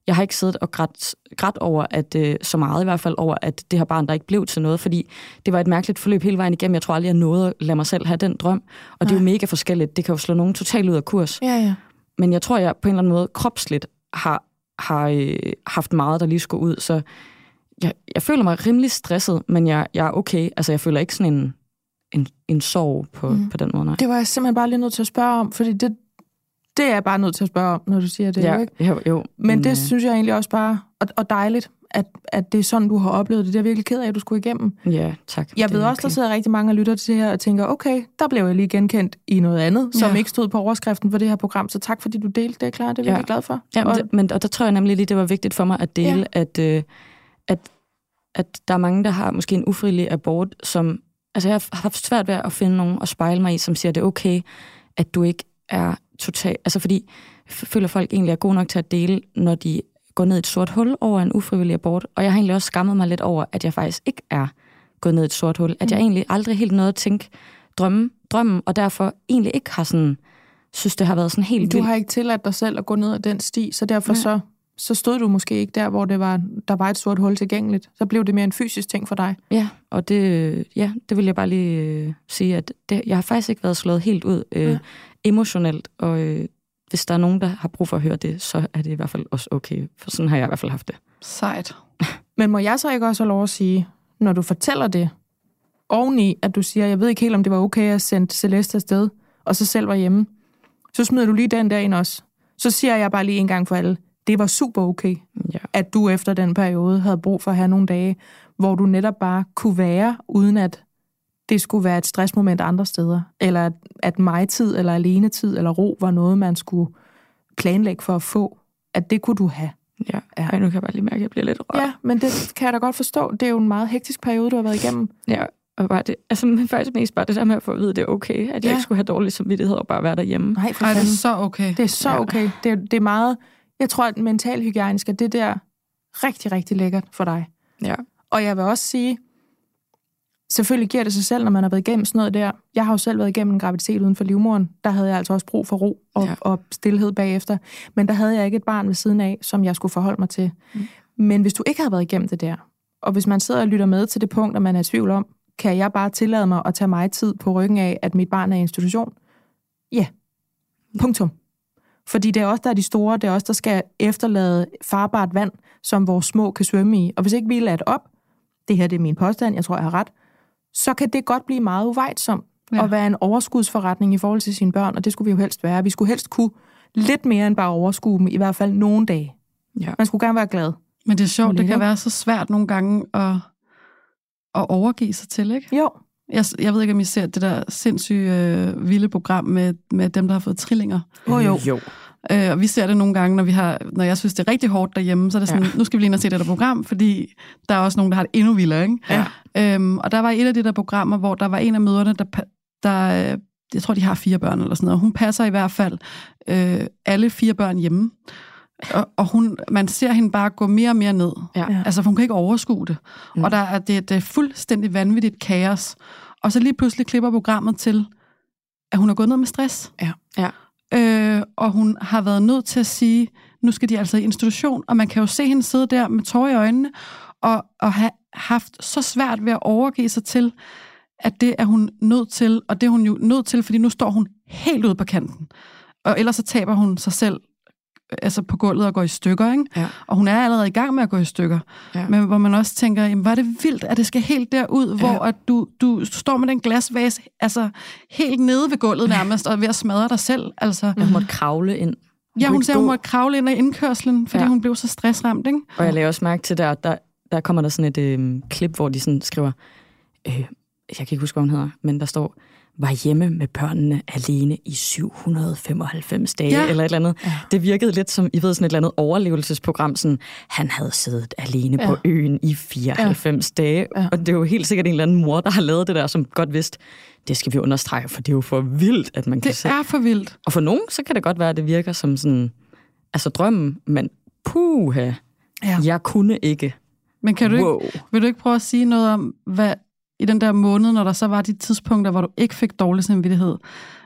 jeg har ikke siddet og grædt, grædt over, at øh, så meget i hvert fald, over at det her barn, der ikke blev til noget, fordi det var et mærkeligt forløb hele vejen igennem. Jeg tror aldrig, jeg nåede at lade mig selv have den drøm. Og det er jo mega forskelligt. Det kan jo slå nogen totalt ud af kurs. Ja, ja. Men jeg tror, jeg på en eller anden måde kropsligt har, har øh, haft meget, der lige skulle ud. Så jeg, jeg føler mig rimelig stresset, men jeg, jeg er okay. Altså, jeg føler ikke sådan en, en, en sorg på, mm. på den måde, nej. Det var jeg simpelthen bare lige nødt til at spørge om, fordi det, det er jeg bare nødt til at spørge om, når du siger det. ja, ikke? jo, jo. Men det øh, synes jeg egentlig også bare, og, og dejligt, at, at det er sådan, du har oplevet det. Det er jeg virkelig ked af, at du skulle igennem. Ja, tak. Jeg ved er også, der sidder rigtig mange og lytter til det her og tænker, okay, der blev jeg lige genkendt i noget andet, som Ja. ikke stod på overskriften for det her program. Så tak, fordi du delte det, klar. Det er jeg Ja. virkelig glad for. Ja, men, og, det, men og der tror jeg nemlig lige, det var vigtigt for mig at dele, ja. at, øh, at, at der er mange, der har måske en ufrivillig abort, som... Altså, jeg har haft svært ved at finde nogen at spejle mig i, som siger, det er okay, at du ikke er totalt... Altså fordi, føler folk egentlig er gode nok til at dele, når de går ned i et sort hul over en ufrivillig abort. Og jeg har egentlig også skammet mig lidt over, at jeg faktisk ikke er gået ned i et sort hul. At jeg Mm. egentlig aldrig helt nåede at tænke drømme, drømmen, og derfor egentlig ikke har sådan synes, det har været sådan helt Du vildt. har ikke tilladt dig selv at gå ned ad den sti, så derfor så, så stod du måske ikke der, hvor det var, der var et stort hul tilgængeligt. Så blev det mere en fysisk ting for dig. Ja, og det, ja, det vil jeg bare lige øh, sige, at det, jeg har faktisk ikke været slået helt ud øh, Ja. Emotionelt, og øh, hvis der er nogen, der har brug for at høre det, så er det i hvert fald også okay, for sådan har jeg i hvert fald haft det. Sejt. Men må jeg så ikke også have lov at sige, når du fortæller det, oveni, at du siger, jeg ved ikke helt, om det var okay at sende Celeste afsted, og så selv var hjemme, så smider du lige den der ind også. Så siger jeg bare lige en gang for alle, det var super okay, Ja. at du efter den periode havde brug for at have nogle dage, hvor du netop bare kunne være, uden at det skulle være et stressmoment andre steder, eller at, at mig-tid, eller alenetid, eller ro var noget, man skulle planlægge for at få. At det kunne du have. Ja. Ja. Ej, nu kan jeg bare lige mærke, at jeg bliver lidt rørt. Ja, men det kan jeg da godt forstå. Det er jo en meget hektisk periode, du har været igennem. ja. Og bare det, altså, men faktisk mest bare det der med at få at vide, at det er okay, at jeg Ja. ikke skulle have dårlig samvittighed og bare være derhjemme. Nej, for Ej, det er så okay. Det er så Ja. okay. Det er, det er meget... Jeg tror, at mental hygiejnisk er det der rigtig, rigtig lækkert for dig. Ja. Og jeg vil også sige, selvfølgelig giver det sig selv, når man har været igennem sådan noget der. Jeg har jo selv været igennem en graviditet uden for livmoderen. Der havde jeg altså også brug for ro og, Ja. ja. og stillhed bagefter. Men der havde jeg ikke et barn ved siden af, som jeg skulle forholde mig til. Mm. Men hvis du ikke har været igennem det der, og hvis man sidder og lytter med til det punkt, og man er i tvivl om, kan jeg bare tillade mig at tage mig tid på ryggen af, at mit barn er i institution? Ja. Punktum. Fordi det er også der er de store, det er også der skal efterlade farbart vand, som vores små kan svømme i. Og hvis ikke vi lader det op, det her det er min påstand, jeg tror, jeg har ret, så kan det godt blive meget uvejtsomt Ja. og være en overskudsforretning i forhold til sine børn, og det skulle vi jo helst være. Vi skulle helst kunne lidt mere end bare overskue dem, i hvert fald nogle dage. Ja. Man skulle gerne være glad. Men det er sjovt, det kan ikke? være så svært nogle gange at, at overgive sig til, ikke? Jo, Jeg, jeg ved ikke, om I ser det der sindssyge øh, vilde program med, med dem, der har fået trillinger. oh, jo. jo. Øh, og vi ser det nogle gange, når, vi har, når jeg synes, det er rigtig hårdt derhjemme, så er det sådan, ja. nu skal vi lige ind og se det der program, fordi der er også nogen, der har det endnu vildere. Ikke? Ja. Øhm, og der var et af de der programmer, hvor der var en af møderne, der, der øh, jeg tror, de har fire børn eller sådan noget. Hun passer i hvert fald øh, alle fire børn hjemme. Og, og hun, man ser hende bare gå mere og mere ned. Ja. Altså, for hun kan ikke overskue det. Mm. Og der er, det, det er fuldstændig vanvittigt kaos. Og så lige pludselig klipper programmet til, at hun er gået ned med stress. Ja. Ja. Øh, og hun har været nødt til at sige, nu skal de altså i institution, og man kan jo se hende sidde der med tårer i øjnene, og, og have haft så svært ved at overgive sig til, at det er hun nødt til, og det er hun jo nødt til, fordi nu står hun helt ude på kanten. Og ellers så taber hun sig selv altså på gulvet og går i stykker, ikke? Ja. Og hun er allerede i gang med at gå i stykker. Ja. Men hvor man også tænker, jamen, er det vildt, at det skal helt derud, ja. hvor at du, du står med den glasvase altså helt nede ved gulvet nærmest, og ved at smadre dig selv. Altså, Jeg måtte kravle ind. ja, hun sagde, hun måtte kravle ind ad indkørslen, fordi ja. Ja. hun blev så stressramt, ikke? Og jeg lagde også mærke til, der, der, der kommer der sådan et øh, klip, hvor de sådan skriver, øh, jeg kan ikke huske, hvad hun hedder, men der står, var hjemme med børnene alene i 795 dage, Ja. eller et eller andet. Ja. Det virkede lidt som, I ved, sådan et eller andet overlevelsesprogram, sådan, han havde siddet alene ja. på øen i 94 ja. dage, Ja. og det er jo helt sikkert en eller anden mor, der har lavet det der, som godt vidste, det skal vi understrege, for det er jo for vildt, at man kan Det se. er for vildt. Og for nogen, så kan det godt være, at det virker som sådan, altså drømmen, men puha, Ja. jeg kunne ikke. Men kan du ikke, wow. vil du ikke prøve at sige noget om, hvad i den der måned, når der så var de tidspunkter, hvor du ikke fik dårlig samvittighed,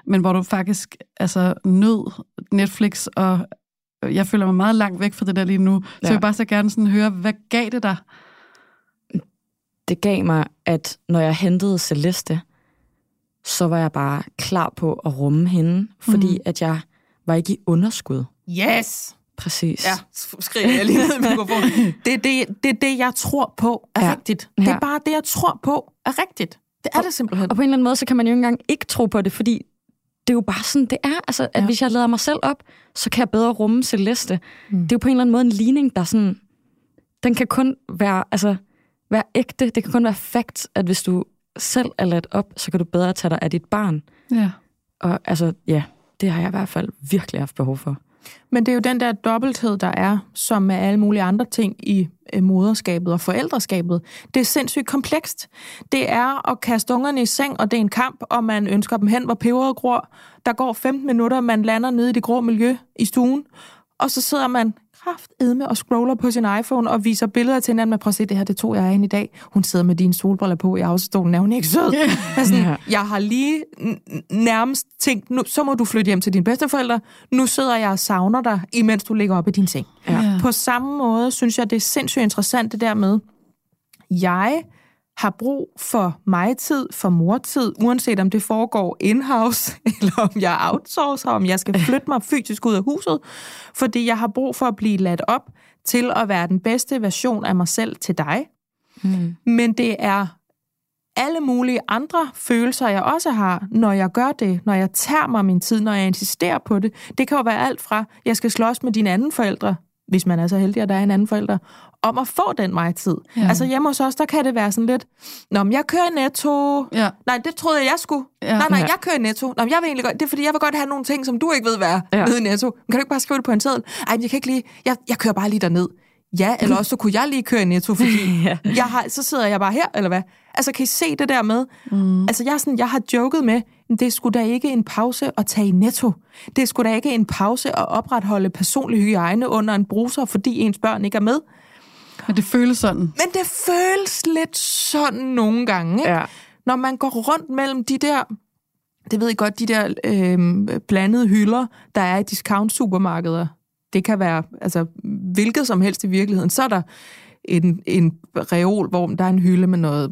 men hvor du faktisk altså, nød Netflix, og jeg føler mig meget langt væk fra det der lige nu. Så Ja. jeg vil bare så gerne sådan høre, hvad gav det dig? det gav mig, at når jeg hentede Celeste, så var jeg bare klar på at rumme hende, fordi mm. at jeg var ikke i underskud. Yes! Præcis. Ja, skriver jeg lige ned i mikrofonen. Det er det, det, er det, jeg tror på er ja. Rigtigt. Det er Ja. bare det, jeg tror på er rigtigt. Det er det simpelthen. Og på en eller anden måde, så kan man jo ikke engang ikke tro på det, fordi det er jo bare sådan, det er. Altså, at Ja. hvis jeg lader mig selv op, så kan jeg bedre rumme Celeste. Mm. Det er jo på en eller anden måde en ligning, der sådan... Den kan kun være, altså, være ægte. Det kan kun være fakt, at hvis du selv er ladt op, så kan du bedre tage dig af dit barn. Ja. Og altså, ja, det har jeg i hvert fald virkelig haft behov for. Men det er jo den der dobbelthed, der er, som med alle mulige andre ting i øh, moderskabet og forældreskabet. Det er sindssygt komplekst. Det er at kaste ungerne i seng, og det er en kamp, og man ønsker dem hen, hvor peberet gror. Der går 15 minutter, man lander nede i det grå miljø i stuen, og så sidder man kraftedme og scroller på sin iPhone og viser billeder til hinanden. Men prøv at se, det her, det tog jeg ind i dag. Hun sidder med dine solbriller på i afstolen. Er hun ikke sød? Yeah. Sådan, yeah. Jeg har lige nærmest tænkt, nu, så må du flytte hjem til dine bedsteforældre. Nu sidder jeg og savner dig, imens du ligger op i din seng. Yeah. På samme måde synes jeg, det er sindssygt interessant det der med, jeg har brug for mig-tid, for mortid, uanset om det foregår in-house, eller om jeg outsourcer, om jeg skal flytte mig fysisk ud af huset, fordi jeg har brug for at blive ladt op til at være den bedste version af mig selv til dig. Mm. Men det er alle mulige andre følelser, jeg også har, når jeg gør det, når jeg tager mig min tid, når jeg insisterer på det. Det kan jo være alt fra, jeg skal slås med dine anden forældre, hvis man er så heldig, at der er en anden forælder, om at få den mig-tid. Ja. Altså hjemme hos os, der kan det være sådan lidt, Nå, men jeg kører netto. Ja. Nej, det troede jeg, jeg skulle. Ja. Nej, nej, jeg kører netto. Nå, men jeg vil egentlig godt, det er fordi, jeg vil godt have nogle ting, som du ikke ved, hvad er ja. nede i netto. Kan du ikke bare skrive det på en seddel? Ej, men jeg kan ikke lige, jeg, jeg kører bare lige derned. Ja, eller også så kunne jeg lige køre i netto, fordi ja. jeg har, så sidder jeg bare her, eller hvad? Altså, kan I se det der med? Mm. Altså, jeg, er sådan, jeg har joket med, det skulle da ikke en pause at tage i netto. Det skulle da ikke en pause at opretholde personlig hygiejne under en bruser, fordi ens børn ikke er med. Men det føles sådan. Men det føles lidt sådan nogle gange, ikke? Ja. Når man går rundt mellem de der, det ved I godt, de der øh, blandede hylder, der er i discount-supermarkeder. Det kan være altså, hvilket som helst i virkeligheden. Så er der en, en reol, hvor der er en hylde med noget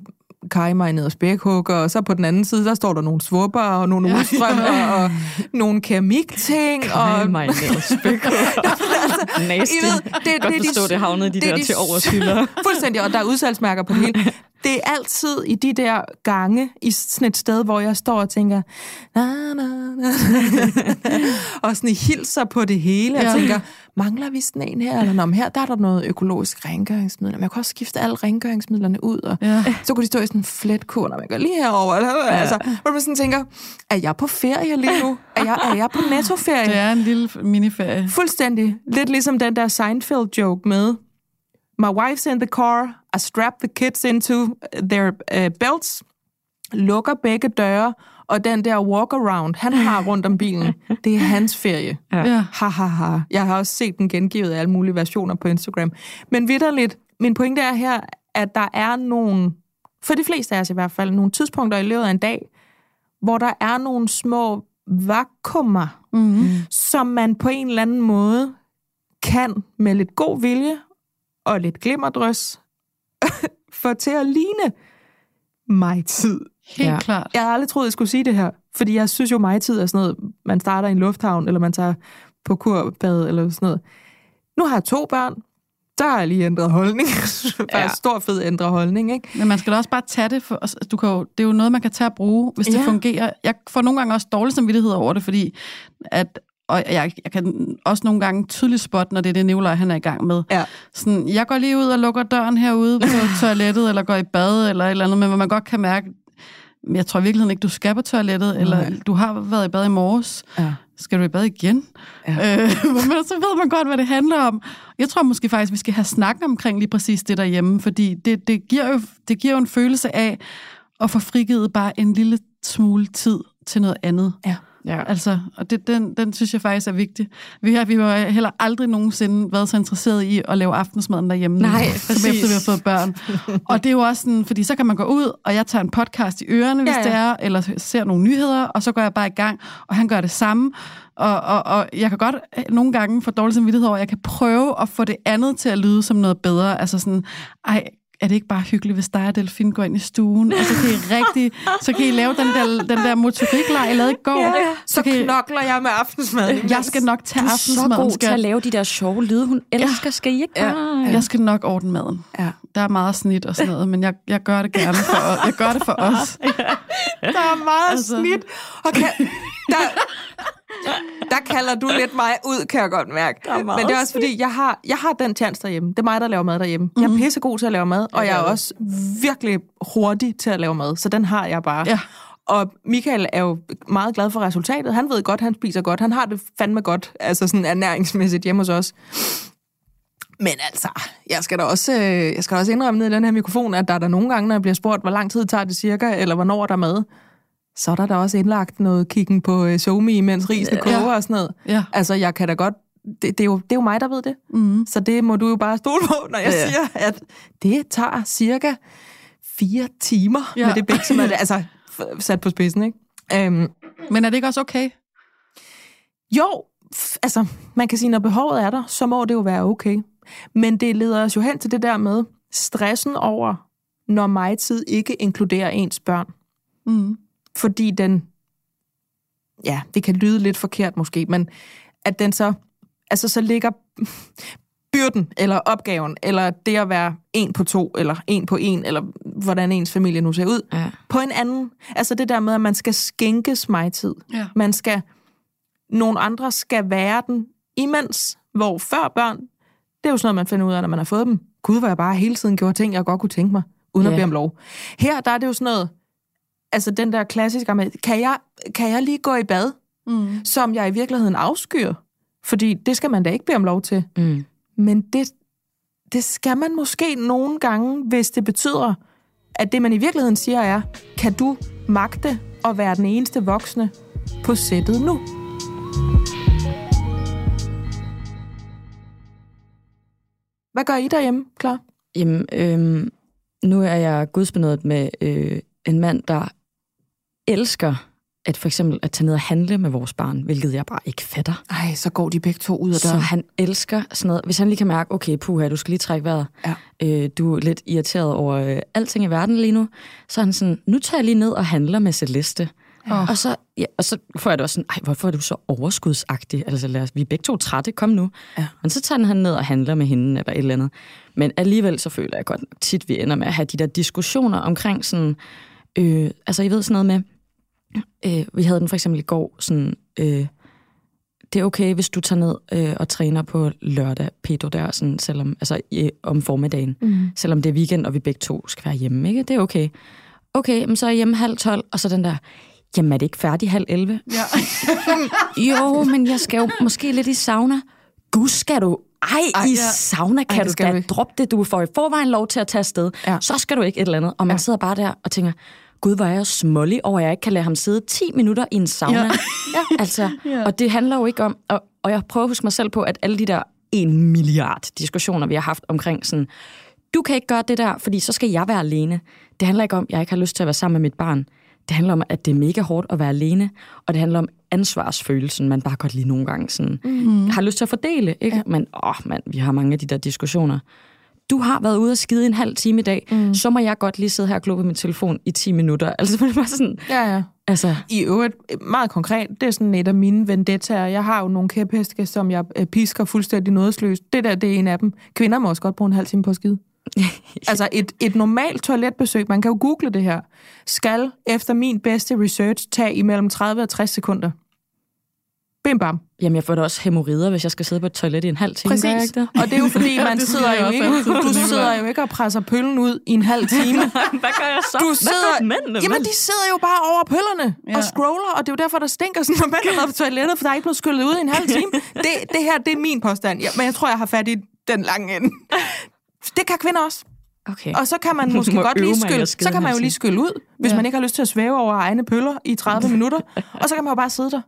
kajmarineret spækhugger, og så på den anden side, der står der nogle svupper og nogle ja. udstrømmer og nogle keramikting. Kajmarineret spækhugger. altså, Nasty. I ved, det, Godt det, forstå, det, det havnede de det, der de, til overskylder. Fuldstændig, og der er udsalgsmærker på det hele. Det er altid i de der gange, i sådan et sted, hvor jeg står og tænker, na, na, na. og sådan hilser på det hele, og ja. tænker, mangler vi sådan en her? Eller når her der er der noget økologisk rengøringsmiddel. Men jeg kan også skifte alle rengøringsmidlerne ud, og ja. så kunne de stå i sådan en fletkur, når man går lige herover. Eller, ja. altså, hvor man sådan tænker, er jeg på ferie lige nu? Er jeg, er jeg på nettoferie? Det er en lille miniferie. Fuldstændig. Lidt ligesom den der Seinfeld-joke med, My wife's in the car, I strap the kids into their uh, belts, lukker begge døre, og den der walk-around, han har rundt om bilen, det er hans ferie. Ja. Ha, ha, ha. Jeg har også set den gengivet af alle mulige versioner på Instagram. Men vidderligt, min pointe er her, at der er nogle, for de fleste af os i hvert fald, nogle tidspunkter i løbet af en dag, hvor der er nogle små vakuumer, mm-hmm. som man på en eller anden måde kan med lidt god vilje og lidt glimmerdrøs få til at ligne mig tid. Helt ja. klart. Jeg har aldrig troet, jeg skulle sige det her, fordi jeg synes jo, mig tid er sådan noget, man starter i en lufthavn, eller man tager på kurbad, eller sådan noget. Nu har jeg to børn, der har jeg lige ændret holdning. Bare ja. stor fed ændret holdning, ikke? Men man skal da også bare tage det, for, altså, du kan jo, det er jo noget, man kan tage at bruge, hvis det ja. fungerer. Jeg får nogle gange også dårlig samvittighed over det, fordi at og jeg, jeg kan også nogle gange tydeligt spotte, når det er det Nikolaj, han er i gang med. Ja. Sådan, jeg går lige ud og lukker døren herude på toilettet, eller går i bad, eller et eller andet, men hvor man godt kan mærke, jeg tror i virkeligheden ikke, du skal på toilettet, Nej. eller du har været i bad i morges. Ja. Skal du i bad igen? Ja. Øh, men så ved man godt, hvad det handler om. Jeg tror måske faktisk, vi skal have snakket omkring lige præcis det derhjemme, fordi det, det, giver jo, det giver jo en følelse af at få frigivet bare en lille smule tid til noget andet. Ja. Ja. Altså, og det, den, den synes jeg faktisk er vigtig. Vi har, vi har heller aldrig nogensinde været så interesseret i at lave aftensmaden derhjemme. Nej, præcis. Efter vi har fået børn. og det er jo også sådan, fordi så kan man gå ud, og jeg tager en podcast i ørerne, hvis ja, ja. det er, eller ser nogle nyheder, og så går jeg bare i gang, og han gør det samme. Og, og, og jeg kan godt nogle gange få dårlig samvittighed over, at jeg kan prøve at få det andet til at lyde som noget bedre. Altså sådan, ej, er det ikke bare hyggeligt, hvis dig og Delfin går ind i stuen, og så kan I rigtig, så kan I lave den der, den der motoriklej, jeg lavede i går. Ja. Så, så kan knokler jeg med aftensmad. Jeg skal nok tage aftensmaden. Du er så god skal... til at lave de der sjove lyde, hun elsker. Ja. Skal I ikke ja. ja. Jeg skal nok ordne maden. Ja. Der er meget snit og sådan noget, men jeg, jeg gør det gerne for, jeg gør det for os. Ja. Der er meget altså. snit. Okay. Der, der kalder du lidt mig ud, kan jeg godt mærke. Men det er også fordi, jeg har, jeg har den chance derhjemme. Det er mig, der laver mad derhjemme. Mm-hmm. Jeg er mhm. pissegod til at lave mad, og jeg er også virkelig hurtig til at lave mad. Så den har jeg bare. Ja. Og Michael er jo meget glad for resultatet. Han ved godt, han spiser godt. Han har det fandme godt, altså sådan ernæringsmæssigt hjemme hos os. Men altså, jeg skal da også, øh, jeg skal da også indrømme ned i den her mikrofon, at der er der nogle gange, når jeg bliver spurgt, hvor lang tid tager det cirka, eller hvornår er der mad, så er der da også indlagt noget kiggen på øh, somi, mens risene Ja. koger og sådan noget. Ja. Altså, jeg kan da godt... Det, det, er jo, det er jo mig, der ved det. Mm. Så det må du jo bare stole på, når jeg Ja. ja. siger, at det tager cirka fire timer Ja. ja. med det bæk, som er altså sat på spidsen, ikke? Øhm, Men er det ikke også okay? jo, altså, man kan sige, når behovet er der, så må det jo være okay. Men det leder os jo hen til det der med stressen over, når mig tid ikke inkluderer ens børn. Mm. Fordi den, ja, det kan lyde lidt forkert måske, men at den så, altså så ligger byrden, eller opgaven, eller det at være en på to, eller en på en, eller hvordan ens familie nu ser ud, Ja. på en anden. Altså det der med, at man skal skænkes mig tid. Ja. Man skal, nogle andre skal være den imens, hvor før børn, det er jo sådan noget, man finder ud af, når man har fået dem. Gud, hvor jeg bare hele tiden gjorde ting, jeg godt kunne tænke mig, uden Ja. at bede om lov. Her, der er det jo sådan noget, altså den der klassiske med, kan jeg, kan jeg lige gå i bad, Mm. som jeg i virkeligheden afskyr? Fordi det skal man da ikke bede om lov til. Mm. Men det, det skal man måske nogle gange, hvis det betyder, at det man i virkeligheden siger er, kan du magte at være den eneste voksne på sættet nu? Hvad gør I derhjemme, klar? Jamen, øhm, nu er jeg gudsbenået med øh, en mand, der elsker at for eksempel at tage ned og handle med vores barn, hvilket jeg bare ikke fatter. Ej, så går de begge to ud af Så døren. han elsker sådan noget. Hvis han lige kan mærke, okay, puha, du skal lige trække vejret. Ja. Øh, du er lidt irriteret over øh, alting i verden lige nu. Så er han sådan, nu tager jeg lige ned og handler med Celeste. Åh. Og, så, ja, og så får jeg det også sådan, ej, hvorfor er du så overskudsagtig? Altså, lad os, vi er begge to trætte, kom nu. Ja. Men så tager han ned og handler med hende, eller et eller andet. Men alligevel så føler jeg godt nok tit, vi ender med at have de der diskussioner omkring sådan, øh, altså I ved sådan noget med, øh, vi havde den for eksempel i går, sådan, øh, det er okay, hvis du tager ned øh, og træner på lørdag, Pedro, der, sådan, selvom, altså i, om formiddagen, Mm. selvom det er weekend, og vi begge to skal være hjemme, ikke? Det er okay. Okay, men så er jeg hjemme halv tolv, og så den der, jamen er det ikke færdig halv 11? Ja. Jo, men jeg skal jo måske lidt i sauna. Gud, skal du? Ej, Ej i ja. sauna kan Ej, du da droppe det. Du får i forvejen lov til at tage afsted. Ja. Så skal du ikke et eller andet. Og man Ja. sidder bare der og tænker, Gud, hvor er jeg smålig over, at jeg ikke kan lade ham sidde 10 minutter i en sauna. Ja. ja. Altså, Ja. Og det handler jo ikke om... Og, og jeg prøver at huske mig selv på, at alle de der en milliard diskussioner, vi har haft omkring sådan, du kan ikke gøre det der, fordi så skal jeg være alene. Det handler ikke om, at jeg ikke har lyst til at være sammen med mit barn. Det handler om, at det er mega hårdt at være alene, og det handler om ansvarsfølelsen, man bare godt lige nogle gange sådan, mm. har lyst til at fordele. Ikke? Ja. Men åh, man, vi har mange af de der diskussioner. Du har været ude og skide en halv time i dag, mm. så må jeg godt lige sidde her og glo på min telefon i 10 minutter. Altså, det bare sådan, Ja, ja. altså, I øvrigt, meget konkret, det er sådan et af mine vendettaer. Jeg har jo nogle kæpheste, som jeg øh, pisker fuldstændig nådesløst. Det der, det er en af dem. Kvinder må også godt bruge en halv time på at skide. altså et, et normalt toiletbesøg, man kan jo google det her, skal efter min bedste research tage imellem 30 og 60 sekunder. Bim bam. jamen jeg får da også hemorrider, hvis jeg skal sidde på et toilet i en halv time. Præcis. ikke det? Og det er jo fordi, man sidder jo ikke, du sidder jo ikke og presser pøllen ud i en halv time. Hvad gør jeg så? Du Hvad sidder, gør mændene? jamen, de sidder jo bare over pøllerne ja. Og scroller, og det er jo derfor, der stinker sådan, når mænd er på toilettet, for der er ikke blevet skyllet ud i en halv time. Det, det her, det er min påstand, ja, men jeg tror, jeg har fat i den lange ende. Det kan kvinder også. Okay. Og så kan man måske Må godt lige skylle, så kan man jo lige skylle ud, hvis Ja. man ikke har lyst til at svæve over egne pøller i 30 minutter. Og så kan man jo bare sidde der.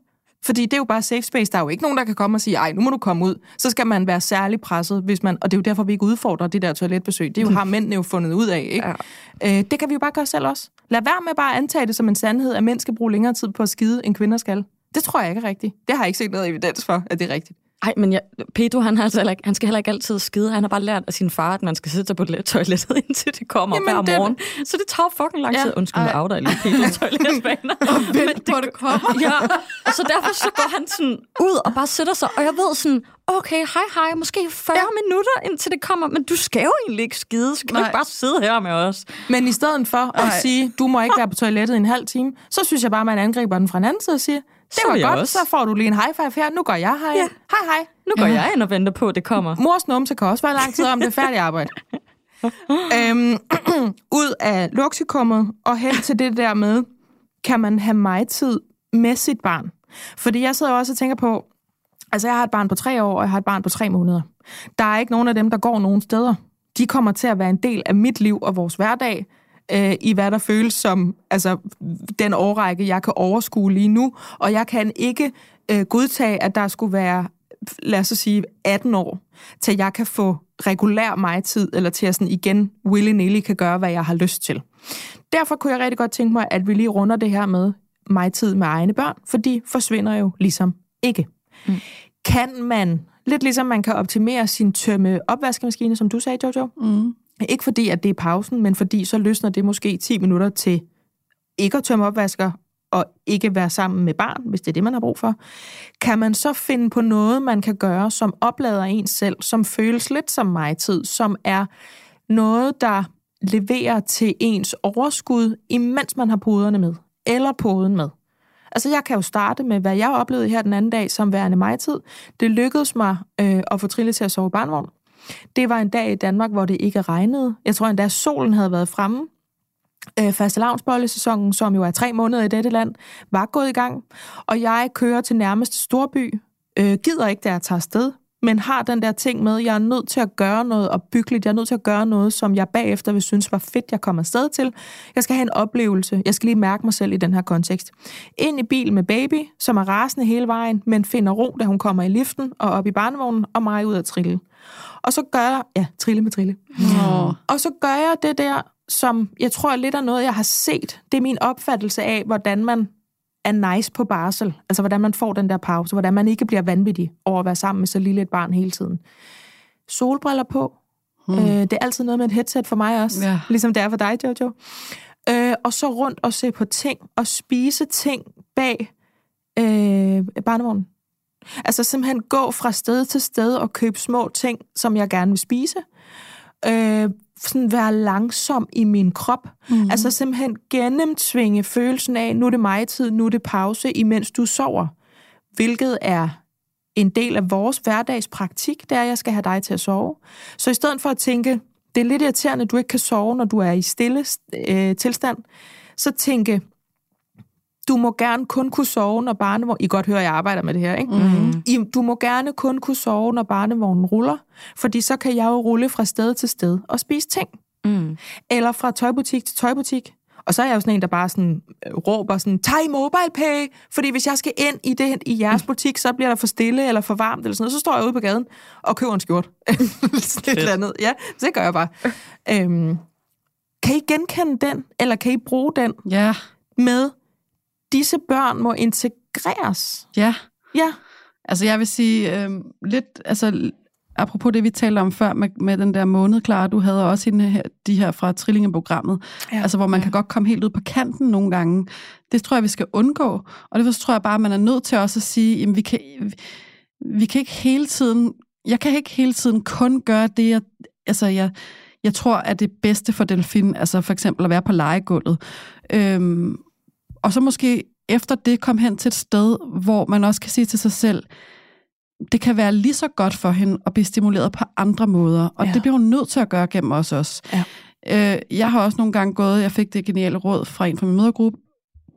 Fordi det er jo bare safe space. Der er jo ikke nogen, der kan komme og sige, ej, nu må du komme ud. Så skal man være særlig presset, hvis man... Og det er jo derfor, vi ikke udfordrer det der toiletbesøg. Det er jo, har mændene jo fundet ud af, ikke? Ja. Øh, det kan vi jo bare gøre selv også. Lad være med bare at antage det som en sandhed, at mænd skal bruge længere tid på at skide, end kvinder skal. Det tror jeg ikke er rigtigt. Det har jeg ikke set noget evidens for, at det er rigtigt. Ej, men jeg, Pedro, han, har altså heller ikke, han skal heller ikke altid skide. Han har bare lært af sin far, at man skal sidde på le- toilettet, indtil det kommer Jamen, hver det- morgen. Så det tager fucking lang Ja. tid. Undskyld, Ej. med outer lige Pedros toiletbaner. Vent på, det kommer. ja, og så derfor så går han sådan ud og bare sætter sig. Og jeg ved sådan, okay, hej hej, måske 40 ja. minutter, indtil det kommer. Men du skal jo egentlig ikke skide, så kan du Nej. ikke bare sidde her med os. Men i stedet for at Ej. sige, du må ikke være på toilettet i en halv time, så synes jeg bare, man angriber den fra en anden side og siger, det var godt, også. så får du lige en high five her, nu går jeg hej. Ja. Hej hej. Nu går jeg ind og venter på, at det kommer. Mors numse kan også være lang tid om det færdigt arbejde. øhm, ud af luksikummet og hen til det der med, kan man have mig tid med sit barn? Fordi jeg sidder også og tænker på, altså jeg har et barn på tre år, og jeg har et barn på tre måneder. Der er ikke nogen af dem, der går nogen steder. De kommer til at være en del af mit liv og vores hverdag, øh, i hvad der føles som altså, den årrække, jeg kan overskue lige nu. Og jeg kan ikke øh, godtage, at der skulle være, lad os sige, 18 år, til jeg kan få regulær mig-tid, eller til at sådan igen willy-nilly kan gøre, hvad jeg har lyst til. Derfor kunne jeg rigtig godt tænke mig, at vi lige runder det her med mig-tid med egne børn, for de forsvinder jo ligesom ikke. Mm. Kan man, lidt ligesom man kan optimere sin tømme opvaskemaskine, som du sagde, Jojo, mm ikke fordi, at det er pausen, men fordi så løsner det måske 10 minutter til ikke at tømme opvasker, og ikke være sammen med barn, hvis det er det, man har brug for, kan man så finde på noget, man kan gøre, som oplader en selv, som føles lidt som mig-tid, som er noget, der leverer til ens overskud, imens man har poderne med, eller poden med. Altså, jeg kan jo starte med, hvad jeg oplevede her den anden dag som værende mig-tid. Det lykkedes mig øh, at få Trille til at sove i barnvogn. Det var en dag i Danmark, hvor det ikke regnede. Jeg tror endda, solen havde været fremme øh, fastelavnsbollesæsonen, som jo er tre måneder i dette land, var gået i gang, og jeg kører til nærmeste storby, øh, gider ikke, da jeg tager sted, men har den der ting med, jeg er nødt til at gøre noget opbyggeligt, jeg er nødt til at gøre noget, som jeg bagefter vil synes var fedt, jeg kommer afsted til. Jeg skal have en oplevelse, jeg skal lige mærke mig selv i den her kontekst. Ind i bil med baby, som er rasende hele vejen, men finder ro, da hun kommer i liften og op i barnevognen, og mig ud at trille. Og så gør jeg, ja, trille med trille. Ja. Og så gør jeg det der, som jeg tror er lidt af noget, jeg har set. Det er min opfattelse af, hvordan man er nice på barsel. Altså, hvordan man får den der pause. Hvordan man ikke bliver vanvittig over at være sammen med så lille et barn hele tiden. Solbriller på. Hmm. Øh, det er altid noget med et headset for mig også. Ja. Ligesom det er for dig, Jojo. Øh, og så rundt og se på ting og spise ting bag øh, barnevognen. Altså simpelthen gå fra sted til sted og købe små ting, som jeg gerne vil spise. Øh, sådan være langsom i min krop. Mm. Altså simpelthen gennemtvinge følelsen af, nu er det mig tid, nu er det pause, imens du sover. Hvilket er en del af vores hverdagspraktik, det er, at jeg skal have dig til at sove. Så i stedet for at tænke, det er lidt irriterende, at du ikke kan sove, når du er i stille øh, tilstand, så tænke, du må gerne kun kunne sove, når barnevognen... I godt høre, at jeg arbejder med det her, ikke? Mm. I, du må gerne kun kunne sove, når barnevognen ruller, fordi så kan jeg jo rulle fra sted til sted og spise ting. Mm. Eller fra tøjbutik til tøjbutik. Og så er jeg jo sådan en, der bare sådan, øh, råber sådan, tag mobile pay, fordi hvis jeg skal ind i, det, i jeres butik, så bliver der for stille eller for varmt, eller sådan noget. Så står jeg ude på gaden og køber en skjort. sådan et eller andet. Ja, det gør jeg bare. øhm, kan I genkende den, eller kan I bruge den ja. med disse børn må integreres. Ja. Ja. Altså jeg vil sige øh, lidt, altså apropos det, vi talte om før med, med den der måned, klar, du havde også hende her, de her fra Trillingeprogrammet, ja, altså hvor man ja. kan godt komme helt ud på kanten nogle gange. Det tror jeg, vi skal undgå, og det tror jeg bare, man er nødt til også at sige, jamen vi kan, vi, vi kan ikke hele tiden, jeg kan ikke hele tiden kun gøre det, jeg, altså jeg, jeg tror, at det bedste for delfin, altså for eksempel at være på legegulvet, øhm, og så måske efter det komme hen til et sted, hvor man også kan sige til sig selv, det kan være lige så godt for hende at blive stimuleret på andre måder, og ja. det bliver hun nødt til at gøre gennem os også. Ja. Øh, jeg har også nogle gange gået, jeg fik det geniale råd fra en fra min mødergruppe,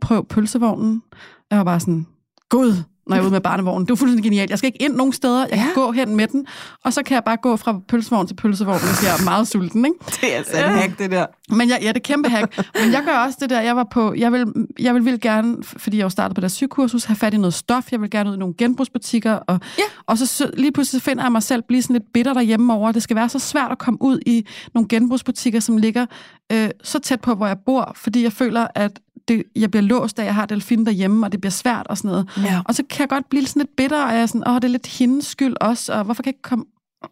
prøv pølsevognen. Jeg var bare sådan, gud, når jeg er ude med barnevognen. Det er fuldstændig genialt. Jeg skal ikke ind nogen steder. Jeg kan ja. gå hen med den, og så kan jeg bare gå fra pølsevogn til pølsevogn, hvis jeg er meget sulten. Ikke? Det er altså et hack, det der. Men jeg, ja, det er kæmpe hack. Men jeg gør også det der, jeg var på, jeg vil, jeg vil, vil gerne, fordi jeg jo startede på deres sygekursus, have fat i noget stof. Jeg vil gerne ud i nogle genbrugsbutikker. Og, ja. og så lige pludselig finder jeg mig selv blive sådan lidt bitter derhjemme over. Det skal være så svært at komme ud i nogle genbrugsbutikker, som ligger øh, så tæt på, hvor jeg bor, fordi jeg føler, at det, jeg bliver låst af, jeg har delfin derhjemme, og det bliver svært og sådan noget. Ja. Og så kan jeg godt blive sådan lidt bitter, og jeg er sådan, åh, det er lidt hendes skyld også, og hvorfor kan jeg ikke komme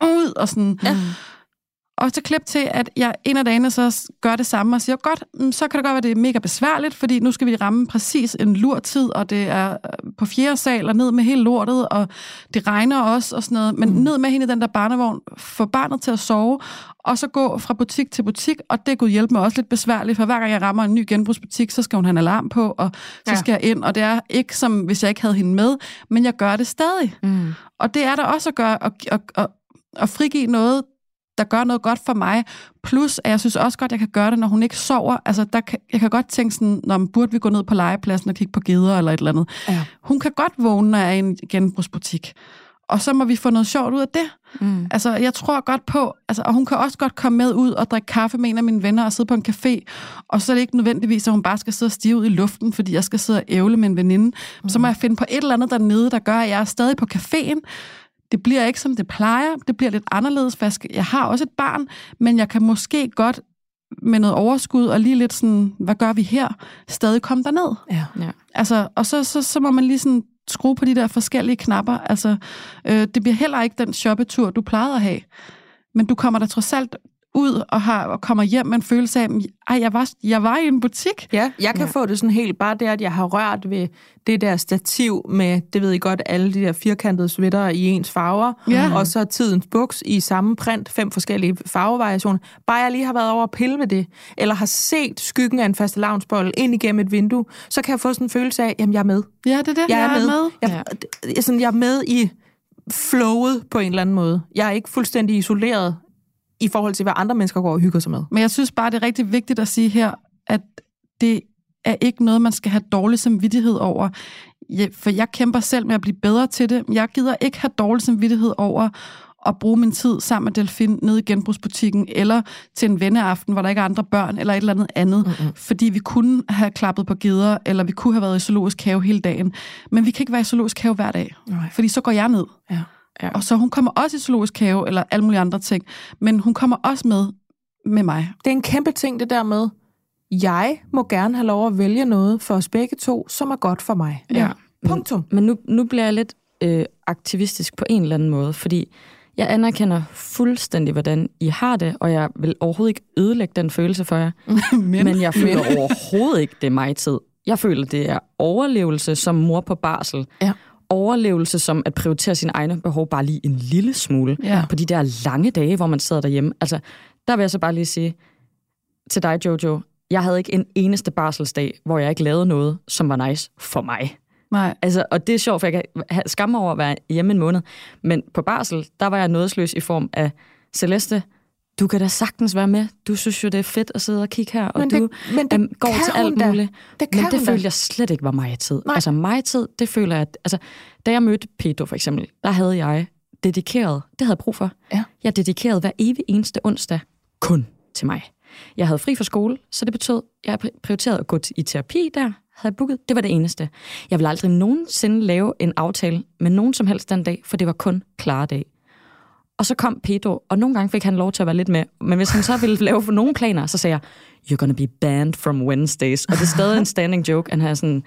ud? Og sådan. Ja. Og så klip til, at jeg en af dagene så gør det samme og siger, godt, mm, så kan det godt være, det er mega besværligt, fordi nu skal vi ramme præcis en lurtid, og det er øh, på fjerde sal og ned med hele lortet, og det regner også og sådan noget. Men mm. ned med hende i den der barnevogn, få barnet til at sove, og så gå fra butik til butik, og det kunne hjælpe mig også lidt besværligt, for hver gang jeg rammer en ny genbrugsbutik, så skal hun have en alarm på, og så ja. skal jeg ind, og det er ikke som, hvis jeg ikke havde hende med, men jeg gør det stadig. Mm. Og det er der også at gøre, at, at, at, at frigive noget der gør noget godt for mig. Plus, at jeg synes også godt, at jeg kan gøre det, når hun ikke sover. Altså, der kan, jeg kan godt tænke sådan, når man burde vi gå ned på legepladsen og kigge på geder eller et eller andet. Ja. Hun kan godt vågne, når jeg er i en genbrugsbutik. Og så må vi få noget sjovt ud af det. Mm. Altså, jeg tror godt på, altså, og hun kan også godt komme med ud og drikke kaffe med en af mine venner og sidde på en café, og så er det ikke nødvendigvis, at hun bare skal sidde og stive ud i luften, fordi jeg skal sidde og ævle med en veninde. Mm. Så må jeg finde på et eller andet dernede, der gør, at jeg er stadig på caféen. Det bliver ikke, som det plejer. Det bliver lidt anderledes, for jeg, skal, jeg har også et barn, men jeg kan måske godt med noget overskud og lige lidt sådan, hvad gør vi her, stadig komme derned. Ja. Ja. Altså, og så, så, så må man lige sådan skrue på de der forskellige knapper. Altså, øh, det bliver heller ikke den shoppetur, du plejede at have. Men du kommer da trods alt ud og, har, og kommer hjem med en følelse af, at jeg var, jeg var i en butik. Ja, jeg kan ja. få det sådan helt, bare det, at jeg har rørt ved det der stativ med, det ved I godt, alle de der firkantede sweater i ens farver, Ja. og så tidens buks i samme print, fem forskellige farvevariationer. Bare jeg lige har været over at pille ved det, eller har set skyggen af en faste lavnsbold ind igennem et vindue, så kan jeg få sådan en følelse af, jamen jeg er med. Ja, det er det, Jeg er med. med. Jeg, jeg, er sådan, jeg er med i flowet på en eller anden måde. Jeg er ikke fuldstændig isoleret i forhold til, hvad andre mennesker går og hygger sig med. Men jeg synes bare, det er rigtig vigtigt at sige her, at det er ikke noget, man skal have dårlig samvittighed over. For jeg kæmper selv med at blive bedre til det. Jeg gider ikke have dårlig samvittighed over at bruge min tid sammen med Delfin nede i genbrugsbutikken, eller til en venneaften, hvor der ikke er andre børn, eller et eller andet andet. Mm-hmm. Fordi vi kunne have klappet på gider, eller vi kunne have været i zoologisk have hele dagen. Men vi kan ikke være i zoologisk have hver dag. Nej. Fordi så går jeg ned. Ja. Ja. Og så hun kommer også i zoologisk have, eller alle mulige andre ting. Men hun kommer også med med mig. Det er en kæmpe ting, det der med, jeg må gerne have lov at vælge noget for os begge to, som er godt for mig. Ja. Punktum. Men nu, nu bliver jeg lidt øh, aktivistisk på en eller anden måde, fordi jeg anerkender fuldstændig, hvordan I har det, og jeg vil overhovedet ikke ødelægge den følelse for jer. men, men jeg føler overhovedet ikke, det er mig tid. Jeg føler, det er overlevelse som mor på barsel. Ja. Overlevelse som at prioritere sine egne behov bare lige en lille smule. Ja. På de der lange dage, hvor man sidder derhjemme. Altså, der vil jeg så bare lige sige til dig, Jojo, jeg havde ikke en eneste barselsdag, hvor jeg ikke lavede noget, som var nice for mig. Nej. Altså, og det er sjovt, for jeg kan have skam mig over at være hjemme en måned. Men på barsel, der var jeg nådesløs i form af Celeste. Du kan da sagtens være med. Du synes jo, det er fedt at sidde og kigge her, og Men du det- men det øhm, går til alt muligt. Det men det da. følte jeg slet ikke var mig tid. Nej. Altså mig tid, det føler jeg, at, altså, da jeg mødte Pedro for eksempel, der havde jeg dedikeret, det havde jeg brug for. Ja. Jeg dedikerede hver evig eneste onsdag kun til mig. Jeg havde fri fra skole, så det betød, at jeg prioriterede at gå i terapi der, havde jeg booket. Det var det eneste. Jeg ville aldrig nogensinde lave en aftale med nogen som helst den dag, for det var kun klare dag. Og så kom Pedro, og nogle gange fik han lov til at være lidt med. Men hvis han så ville lave for nogle planer, så sagde jeg, you're gonna be banned from Wednesdays. Og det er stadig en standing joke. Han har sådan,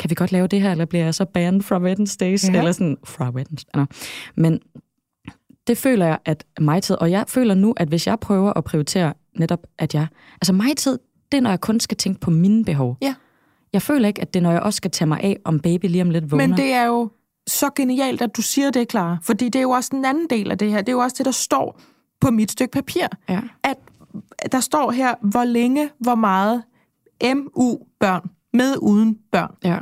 kan vi godt lave det her, eller bliver jeg så banned fra Wednesdays? Ja. Eller sådan, fra Wednesdays. Men det føler jeg, at mig tid, og jeg føler nu, at hvis jeg prøver at prioritere netop, at jeg, altså mig tid, det er, når jeg kun skal tænke på mine behov. Ja. Jeg føler ikke, at det er, når jeg også skal tage mig af, om baby lige om lidt vågner. Men det er jo så genialt, at du siger det, Clara. Fordi det er jo også den anden del af det her. Det er jo også det, der står på mit stykke papir. Ja. At der står her, hvor længe, hvor meget MU-børn, med uden børn. Ja.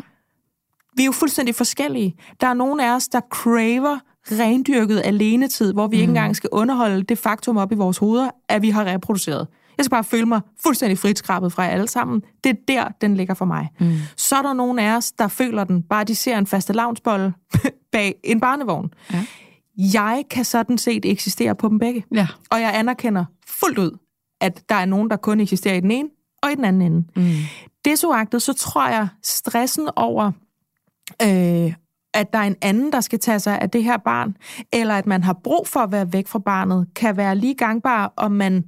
Vi er jo fuldstændig forskellige. Der er nogen af os, der craver rendyrket alenetid, hvor vi mm. ikke engang skal underholde det faktum op i vores hoveder, at vi har reproduceret. Jeg skal bare føle mig fuldstændig fritskrabet fra jer alle sammen. Det er der, den ligger for mig. Mm. Så er der nogen af os, der føler den, bare de ser en faste lavnsbolle bag en barnevogn. Ja. Jeg kan sådan set eksistere på dem begge. Ja. Og jeg anerkender fuldt ud, at der er nogen, der kun eksisterer i den ene og i den anden ende. Mm. Desuagtet, så tror jeg, stressen over, øh, at der er en anden, der skal tage sig af det her barn, eller at man har brug for at være væk fra barnet, kan være lige gangbar, om man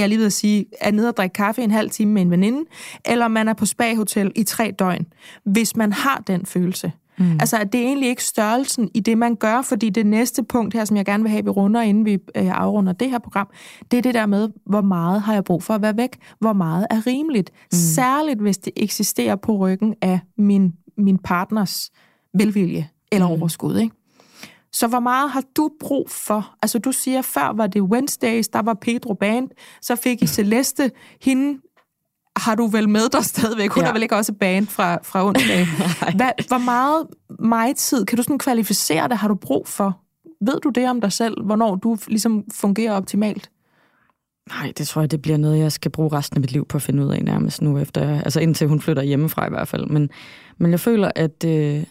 jeg lige ved at sige, er nede og drikke kaffe en halv time med en veninde, eller man er på spa-hotel i tre døgn, hvis man har den følelse. Mm. Altså, at det er egentlig ikke størrelsen i det, man gør, fordi det næste punkt her, som jeg gerne vil have, vi runder, inden vi øh, afrunder det her program, det er det der med, hvor meget har jeg brug for at være væk? Hvor meget er rimeligt? Mm. Særligt, hvis det eksisterer på ryggen af min, min partners velvilje eller mm. overskud, ikke? Så hvor meget har du brug for? Altså du siger, før var det Wednesdays, der var Pedro Band, så fik I Celeste, hende har du vel med dig stadigvæk? Hun ja. Er vel ikke også band fra, fra onsdag? Hvad, hvor meget mig tid, kan du sådan kvalificere det, har du brug for? Ved du det om dig selv, hvornår du ligesom fungerer optimalt? Nej, det tror jeg, det bliver noget, jeg skal bruge resten af mit liv på at finde ud af nærmest nu, efter, altså indtil hun flytter hjemmefra i hvert fald. Men, men jeg føler, at, øh,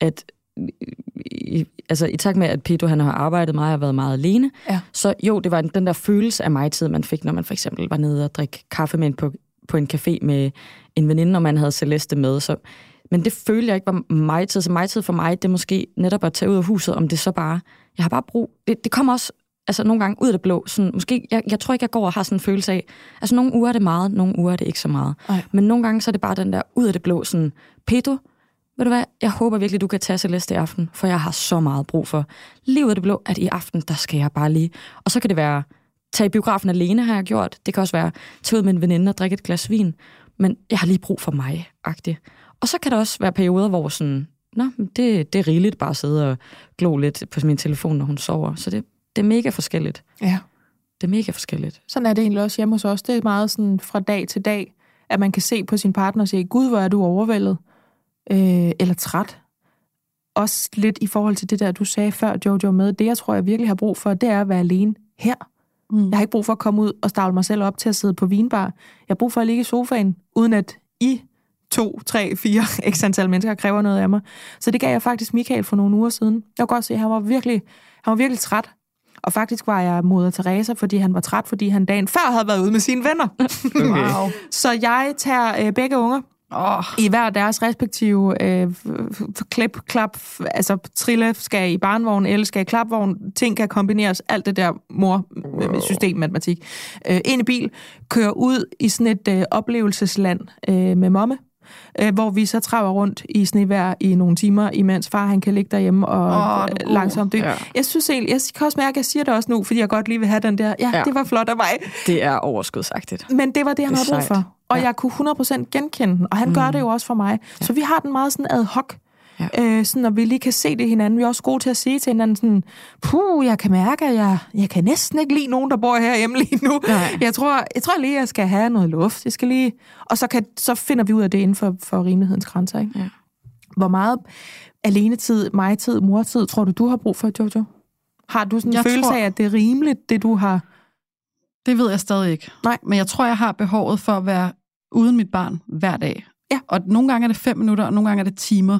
at i, altså i takt med, at Peter han har arbejdet meget og været meget alene, Ja. så jo, det var den der følelse af mig-tid, man fik, når man for eksempel var nede og drikke kaffe med en på, på en café med en veninde, og man havde Celeste med. Så, men det følte jeg ikke var mig-tid. Så mig-tid for mig, det er måske netop at tage ud af huset, om det så bare... Jeg har bare brug... Det, det kommer også altså nogle gange ud af det blå. Sådan, måske, jeg, jeg tror ikke, jeg går og har sådan en følelse af... Altså nogle uger er det meget, nogle uger er det ikke så meget. Nej. Men nogle gange så er det bare den der ud af det blå, sådan... Pedro, ved du hvad, jeg håber virkelig, du kan tage Celeste i aften, for jeg har så meget brug for. Af det blå, at i aften, der skal jeg bare lige... Og så kan det være, tage i biografen alene har jeg gjort. Det kan også være, tage ud med en veninde og drikke et glas vin. Men jeg har lige brug for mig, agtigt. Og så kan der også være perioder, hvor sådan, Nå, det, det er rigeligt bare at sidde og glo lidt på min telefon, når hun sover. Så det, det er mega forskelligt. Ja. Det er mega forskelligt. Sådan er det egentlig også hjemme hos os. Det er meget sådan fra dag til dag, at man kan se på sin partner og sige, gud, hvor er du overvældet, øh, eller træt. Også lidt i forhold til det der, du sagde før, Jojo, med, det jeg tror, jeg virkelig har brug for, det er at være alene her. Mm. Jeg har ikke brug for at komme ud og stavle mig selv op til at sidde på vinbar. Jeg har brug for at ligge i sofaen, uden at I to, tre, fire x antal mennesker kræver noget af mig. Så det gav jeg faktisk Michael for nogle uger siden. Jeg kunne godt se, at han var virkelig, han var virkelig træt. Og faktisk var jeg moder Teresa, fordi han var træt, fordi han dagen før havde været ude med sine venner. Okay. Wow. Så jeg tager øh, begge unger Oh, i hver deres respektive øh, klip, klap, altså trille skal i barnvogn, eller skal i klapvogn, ting kan kombineres, alt det der mor wow. system matematik. Øh, ind i bil, kører ud i sådan et øh, oplevelsesland øh, med momme, øh, hvor vi så traver rundt i snevejr i nogle timer, imens far han kan ligge derhjemme og oh, langsomt dykke. Ja. Jeg synes egentlig, jeg kan også mærke, at jeg siger det også nu, fordi jeg godt lige vil have den der, ja, ja. Det var flot af mig. Det er overskudsagtigt. Men det var det, han Det havde brug for. Og Ja. jeg kunne 100% genkende den, og han mm. gør det jo også for mig. Ja. Så vi har den meget sådan ad hoc. Ja. Øh, sådan, når vi lige kan se det hinanden. Vi er også gode til at sige til hinanden sådan, puh, jeg kan mærke, at jeg, jeg kan næsten ikke lide nogen, der bor herhjemme lige nu. Nej. Jeg tror, jeg tror lige, jeg skal have noget luft. Jeg skal lige... Og så, kan, så finder vi ud af det inden for, for rimelighedens grænser. Ikke? Ja. Hvor meget alenetid, mig-tid, mortid, tror du, du har brug for, Jojo? Har du sådan en Jeg følelse tror- af, at det er rimeligt, det du har... det ved jeg stadig ikke. Nej. Men jeg tror, jeg har behovet for at være uden mit barn hver dag. Ja. Og nogle gange er det fem minutter, og nogle gange er det timer.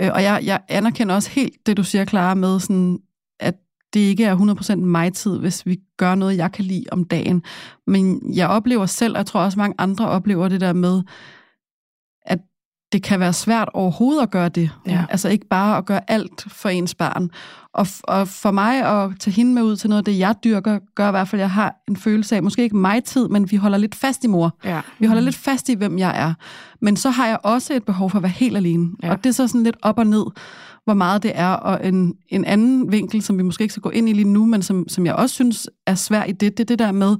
Øh, Og jeg, jeg anerkender også helt det, du siger, Clara, med sådan, at det ikke er 100% mig-tid, hvis vi gør noget, jeg kan lide om dagen. Men jeg oplever selv, og jeg tror også mange andre oplever det der med, det kan være svært overhovedet at gøre det. Ja. Altså ikke bare at gøre alt for ens barn. Og, og for mig at tage hende med ud til noget af det, jeg dyrker, gør i hvert fald, at jeg har en følelse af, måske ikke mig tid, men vi holder lidt fast i mor. Ja. Vi holder lidt fast i, hvem jeg er. Men så har jeg også et behov for at være helt alene. Ja. Og det er så sådan lidt op og ned, hvor meget det er. Og en, en anden vinkel, som vi måske ikke skal gå ind i lige nu, men som, som jeg også synes er svær i det, det er det der med,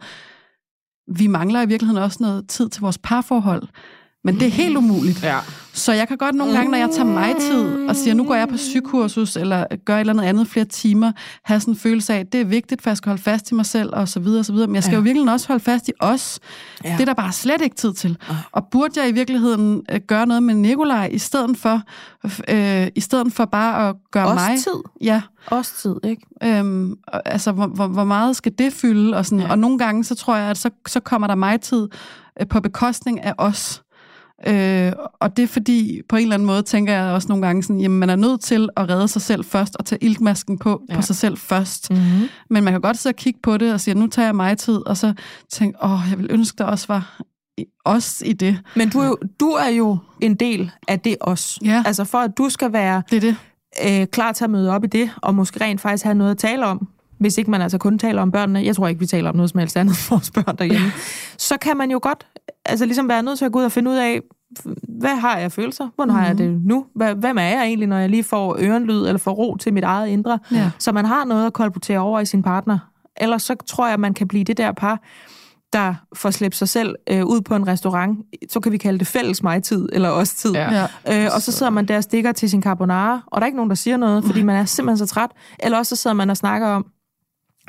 vi mangler i virkeligheden også noget tid til vores parforhold. Men det er helt umuligt. Ja. Så jeg kan godt nogle gange, når jeg tager mig tid og siger, nu går jeg på psykursus, eller gør et eller andet andet flere timer, have sådan en følelse af, at det er vigtigt, for jeg skal holde fast i mig selv, og så videre, og så videre. Men jeg skal Ja. jo virkelig også holde fast i os. Ja. Det er der bare slet ikke tid til. Og burde jeg i virkeligheden øh, gøre noget med Nikolaj, i stedet for, øh, i stedet for bare at gøre Også mig... tid. Ja, Også tid, ikke? Øhm, altså, hvor, hvor, hvor meget skal det fylde? Og, sådan, Ja. ja. og nogle gange, så tror jeg, at så, så kommer der mig tid øh, på bekostning af os. Øh, og det er fordi, på en eller anden måde, tænker jeg også nogle gange sådan, jamen man er nødt til at redde sig selv først, og tage iltmasken på, Ja. på sig selv først. Mm-hmm. Men man kan godt sidde og kigge på det, og sige, nu tager jeg mig tid, og så tænke, åh, jeg vil ønske, der også var os i det. Men du er, jo, du er jo en del af det også. Ja. Altså for at du skal være Det det. øh, klar til at møde op i det, og måske rent faktisk have noget at tale om, hvis ikke man altså kun taler om børnene, jeg tror ikke, vi taler om noget som helst andet for vores børn derhjemme, så kan man jo godt altså ligesom være nødt til at gå ud og finde ud af, hvad har jeg følelser? Hvordan mm-hmm. har jeg det nu? Hvem er jeg egentlig, når jeg lige får ørenlyd eller får ro til mit eget indre? Ja. Så man har noget at kolportere over i sin partner. Ellers så tror jeg, man kan blive det der par, der får slæbt sig selv øh, ud på en restaurant. Så kan vi kalde det fælles mig-tid, eller os tid. Ja. Ja. Øh, og så sidder man der og stikker til sin carbonara, og der er ikke nogen, der siger noget, fordi man er simpelthen så træt. Eller også så sidder man og snakker om,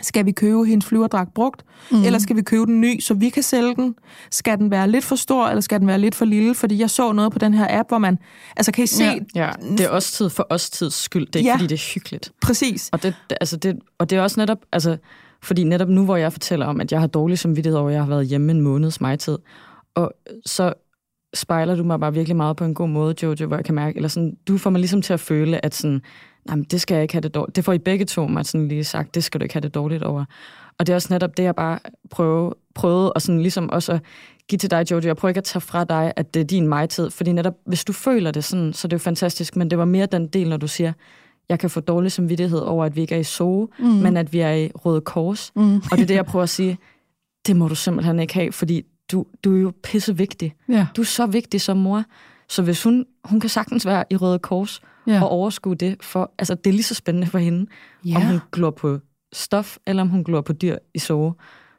Skal vi købe hendes flyverdragt brugt, mm. eller skal vi købe den ny, så vi kan sælge den? Skal den være lidt for stor, eller skal den være lidt for lille? Fordi jeg så noget på den her app, hvor man... Altså, kan I se... Ja, ja det er også tid for os tids skyld. Det er ikke, Ja. fordi det er hyggeligt. Præcis. Og det, det- altså det, og det er også netop, altså, fordi netop nu, hvor jeg fortæller om, at jeg har dårlig samvittighed over, at jeg har været hjemme en måneds mig-tid, og så spejler du mig bare virkelig meget på en god måde, Jojo, hvor jeg kan mærke, eller sådan, du får mig ligesom til at føle, at sådan, nej, det skal jeg ikke have det dårligt. Det får I begge to mig sådan lige sagt, det skal du ikke have det dårligt over. Og det er også netop det, jeg bare prøve, prøvede at sådan ligesom også at give til dig, Jojo. Jeg prøver ikke at tage fra dig, at det er din mig-tid, fordi netop, hvis du føler det sådan, så er det jo fantastisk, men det var mere den del, når du siger, jeg kan få dårlig samvittighed over, at vi ikke er i SOE, mm. men at vi er i Røde Kors. Mm. Og det er det, jeg prøver at sige, det må du simpelthen ikke have, fordi du, du er jo pissevigtig. Ja. Du er så vigtig som mor. Så hvis hun, hun kan sagtens være i Røde Kors Ja. og overskue det, for, altså det er lige så spændende for hende, Ja. om hun glor på stof, eller om hun glor på dyr i SOE.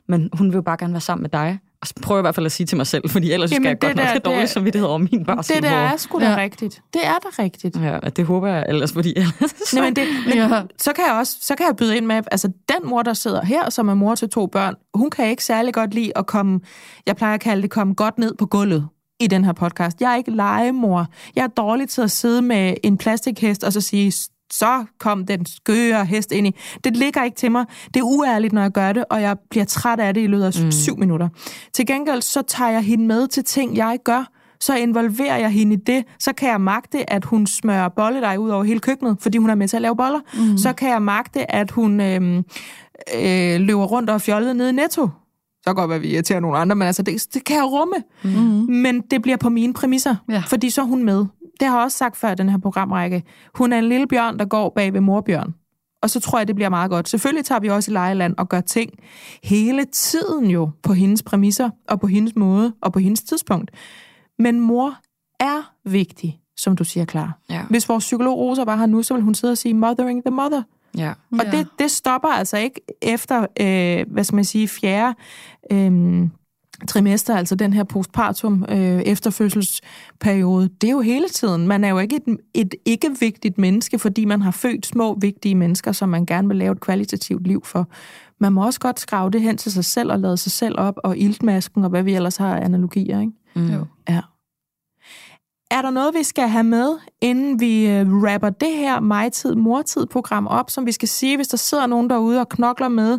Men hun vil jo bare gerne være sammen med dig. Og så prøver jeg i hvert fald at sige til mig selv, fordi ellers Jamen, skal jeg det godt nok der- have dårlig samvittighed over min barsel. Det der er sgu da Ja. rigtigt. Det er da rigtigt. Ja, det håber jeg ellers, fordi ellers... Nej, men det, men ja. så kan jeg også så kan jeg byde ind med, altså den mor, der sidder her, som er mor til to børn, hun kan ikke særlig godt lide at komme, jeg plejer at kalde det, komme godt ned på gulvet i den her podcast. Jeg er ikke legemor. Jeg er dårlig til at sidde med en plastikhest og så sige, så kom den skøre hest ind i. Det ligger ikke til mig. Det er uærligt, når jeg gør det, og jeg bliver træt af det i løbet af mm. syv minutter. Til gengæld, så tager jeg hende med til ting, jeg gør. Så involverer jeg hende i det. Så kan jeg magte, at hun smører bolledej ud over hele køkkenet, fordi hun er med til at lave boller. Mm. Så kan jeg magte, at hun øhm, øh, løber rundt og fjollet nede i Netto. Så godt være, at vi irriterer nogle andre, men altså, det, det kan jeg rumme. Mm. Men det bliver på mine præmisser, Ja. fordi så er hun med. Det har jeg også sagt før i den her programrække. Hun er en lille bjørn, der går bag ved morbjørn. Og så tror jeg, det bliver meget godt. Selvfølgelig tager vi også i lejeland og gør ting hele tiden jo på hendes præmisser, og på hendes måde, og på hendes tidspunkt. Men mor er vigtig, som du siger, klar. Ja. Hvis vores psykolog Rosa var her nu, så vil hun sidde og sige, mothering the mother. Ja. Og Ja. det, det stopper altså ikke efter, øh, hvad skal man sige, fjerde øh, trimester, altså den her postpartum øh, efterfødselsperiode. Det er jo hele tiden. Man er jo ikke et, et ikke-vigtigt menneske, fordi man har født små, vigtige mennesker, som man gerne vil lave et kvalitativt liv for. Man må også godt skrave det hen til sig selv og lade sig selv op, og iltmasken, og hvad vi ellers har af analogier, ikke? Mm. Jo. Ja. Er der noget, vi skal have med, inden vi øh, rapper det her mig-tid, program op, som vi skal sige, hvis der sidder nogen derude og knokler med?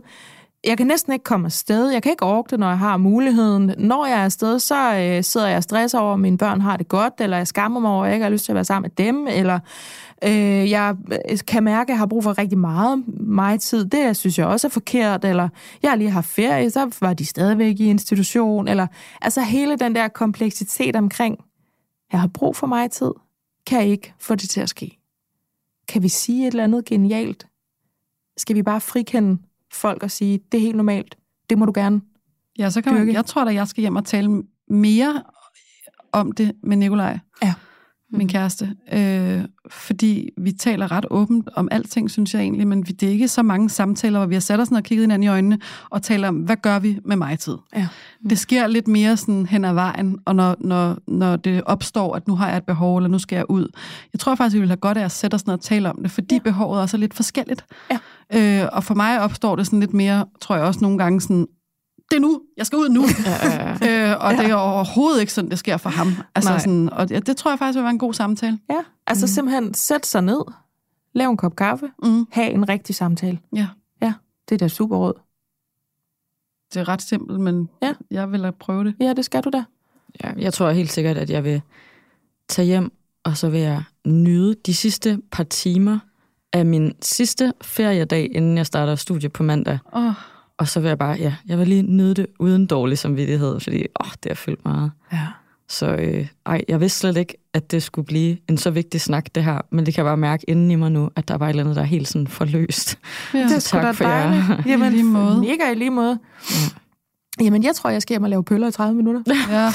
Jeg kan næsten ikke komme afsted. Jeg kan ikke orke det, når jeg har muligheden. Når jeg er afsted, så øh, sidder jeg og stresser over, at mine børn har det godt, eller jeg skammer mig over, at jeg ikke har lyst til at være sammen med dem, eller øh, jeg øh, kan mærke, at jeg har brug for rigtig meget mig-tid. Det synes jeg også er forkert, eller jeg har lige har ferie, så var de stadigvæk i institution, eller altså hele den der kompleksitet omkring, jeg har brug for mig tid, kan ikke få det til at ske. Kan vi sige et eller andet genialt? Skal vi bare frikende folk og sige, det er helt normalt, det må du gerne? Ja, så kan man, dyrke. jeg tror da, jeg skal hjem og tale mere om det med Nikolaj, Ja. Min kæreste. Øh, fordi vi taler ret åbent om alting, synes jeg egentlig, men vi, det er ikke så mange samtaler, hvor vi har sat os ned og kigget hinanden i øjnene og taler om, hvad gør vi med mig tid? Ja. Det sker lidt mere sådan hen ad vejen, og når, når, når det opstår, at nu har jeg et behov, eller nu skal jeg ud. Jeg tror faktisk, vi vil have godt af at sætte os ned og tale om det, fordi ja. behovet også er lidt forskelligt. Ja. Øh, og for mig opstår det sådan lidt mere, tror jeg også nogle gange sådan, det er nu, jeg skal ud nu. Ja, ja, ja. øh, og ja. det er overhovedet ikke sådan, det sker for ham. Altså Nej. sådan, og det, det tror jeg faktisk vil være en god samtale. Ja, altså mm. simpelthen sæt sig ned, lav en kop kaffe, Mm. have en rigtig samtale. Ja, Ja, det er da super råd. det er ret simpelt, men Ja. jeg vil prøve det. Ja, det skal du da. Ja, jeg tror helt sikkert, at jeg vil tage hjem, og så vil jeg nyde de sidste par timer af min sidste feriedag, inden jeg starter studie på mandag. Oh, Og så vil jeg bare, ja, jeg vil lige nyde det uden dårlig samvittighed, fordi åh, det har fyldt meget. Ja. Så øh, ej, jeg vidste slet ikke, at det skulle blive en så vigtig snak, det her. Men det kan jeg bare mærke inden i mig nu, at der var et eller andet, der er helt sådan forløst. ja. Det er Så sgu da tak for jer. dejligt. Jamen, I lige måde. Mega i lige måde. Jamen, jeg tror, jeg skal hjem og lave pøller i 30 minutter. ja.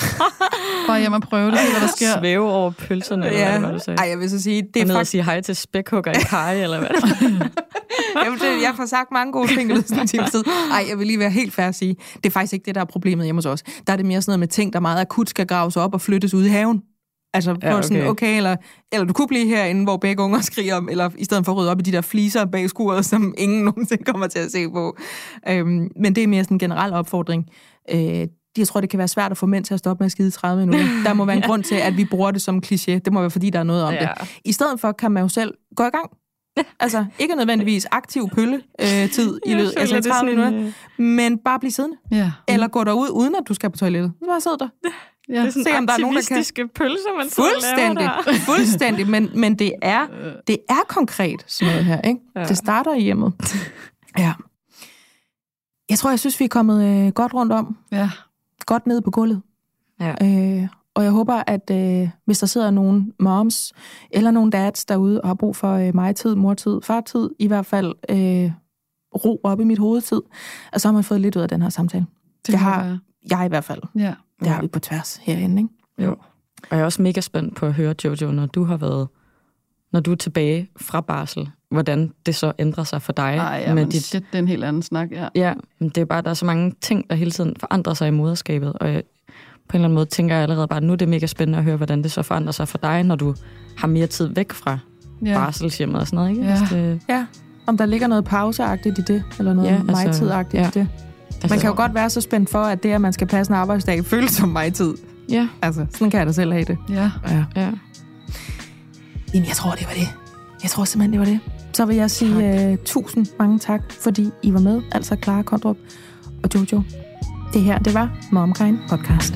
Bare hjem og prøve det, se hvad der sker. Svæve over pølserne, eller hvad du sagde. Ej, jeg vil så sige, det er ned og faktisk... sige hej til spækhugger i kaj, eller hvad? Jamen, det, jeg får sagt mange gode ting i løbet af en tid. Ej, jeg vil lige være helt fair at sige, det er faktisk ikke det, der er problemet hjemme hos os. Der er det mere sådan noget med ting, der meget akut skal graves op og flyttes ud i haven. Altså, Ja, ja, sådan, okay. okay, eller, eller du kunne blive herinde, hvor begge unger skriger om, eller i stedet for at rydde op i de der fliser bag skuret, som ingen nogensinde kommer til at se på. Øhm, men det er mere sådan en generel opfordring. Øh, jeg tror, det kan være svært at få mænd til at stoppe med at skide i 30 minutter. Der må være en grund til, at vi bruger det som kliché. Det må være, fordi der er noget om Ja. det. I stedet for kan man jo selv gå i gang. Altså, ikke nødvendigvis aktiv pølle-tid i løbet altså i 30 minutter, men bare blive siddende. Ja. Eller gå derud, uden at du skal på toilettet. Bare sid der. Ja. Se, om der er nogen, der kan- pølser, man Fuldstændig, der. fuldstændig, men, men det, er, det er konkret sådan noget her, ikke? Ja. Det starter i hjemmet. Ja. Jeg tror, jeg synes, vi er kommet øh, godt rundt om. ja. Godt ned på gulvet. Ja. Øh, og jeg håber, at øh, hvis der sidder nogle moms eller nogle dads derude og har brug for øh, mig-tid, mor-tid, far-tid, i hvert fald øh, ro op i mit hovedtid, og så har man fået lidt ud af den her samtale. Det Jeg må har- være. Jeg i hvert fald. Ja. Det har vi på tværs herinde, ikke? Jo. Og jeg er også mega spændt på at høre, Jojo, når du har været, når du er tilbage fra barsel, hvordan det så ændrer sig for dig. Ej, ja, med men dit, shit, det er en helt anden snak, ja. ja, men det er bare, der er så mange ting, der hele tiden forandrer sig i moderskabet, og jeg, på en eller anden måde tænker jeg allerede bare, at nu er det mega spændende at høre, hvordan det så forandrer sig for dig, når du har mere tid væk fra ja. ja. barselshjemmet og sådan noget, ikke? Ja. Det, Ja. Om der ligger noget pauseagtigt i det, eller noget Ja, ja, altså, altså, mig-tid-agtigt ja. i det. Man kan jo godt være så spændt for, at det, at man skal passe en arbejdsdag, føles som mig-tid. Ja, Altså, sådan kan jeg da selv have det. Ja. Ja. ja. Jamen, jeg tror, det var det. Jeg tror simpelthen, det var det. Så vil jeg sige uh, tusind mange tak, fordi I var med. Altså Clara Kondrup og Jojo. Det her, det var Momkind Podcast.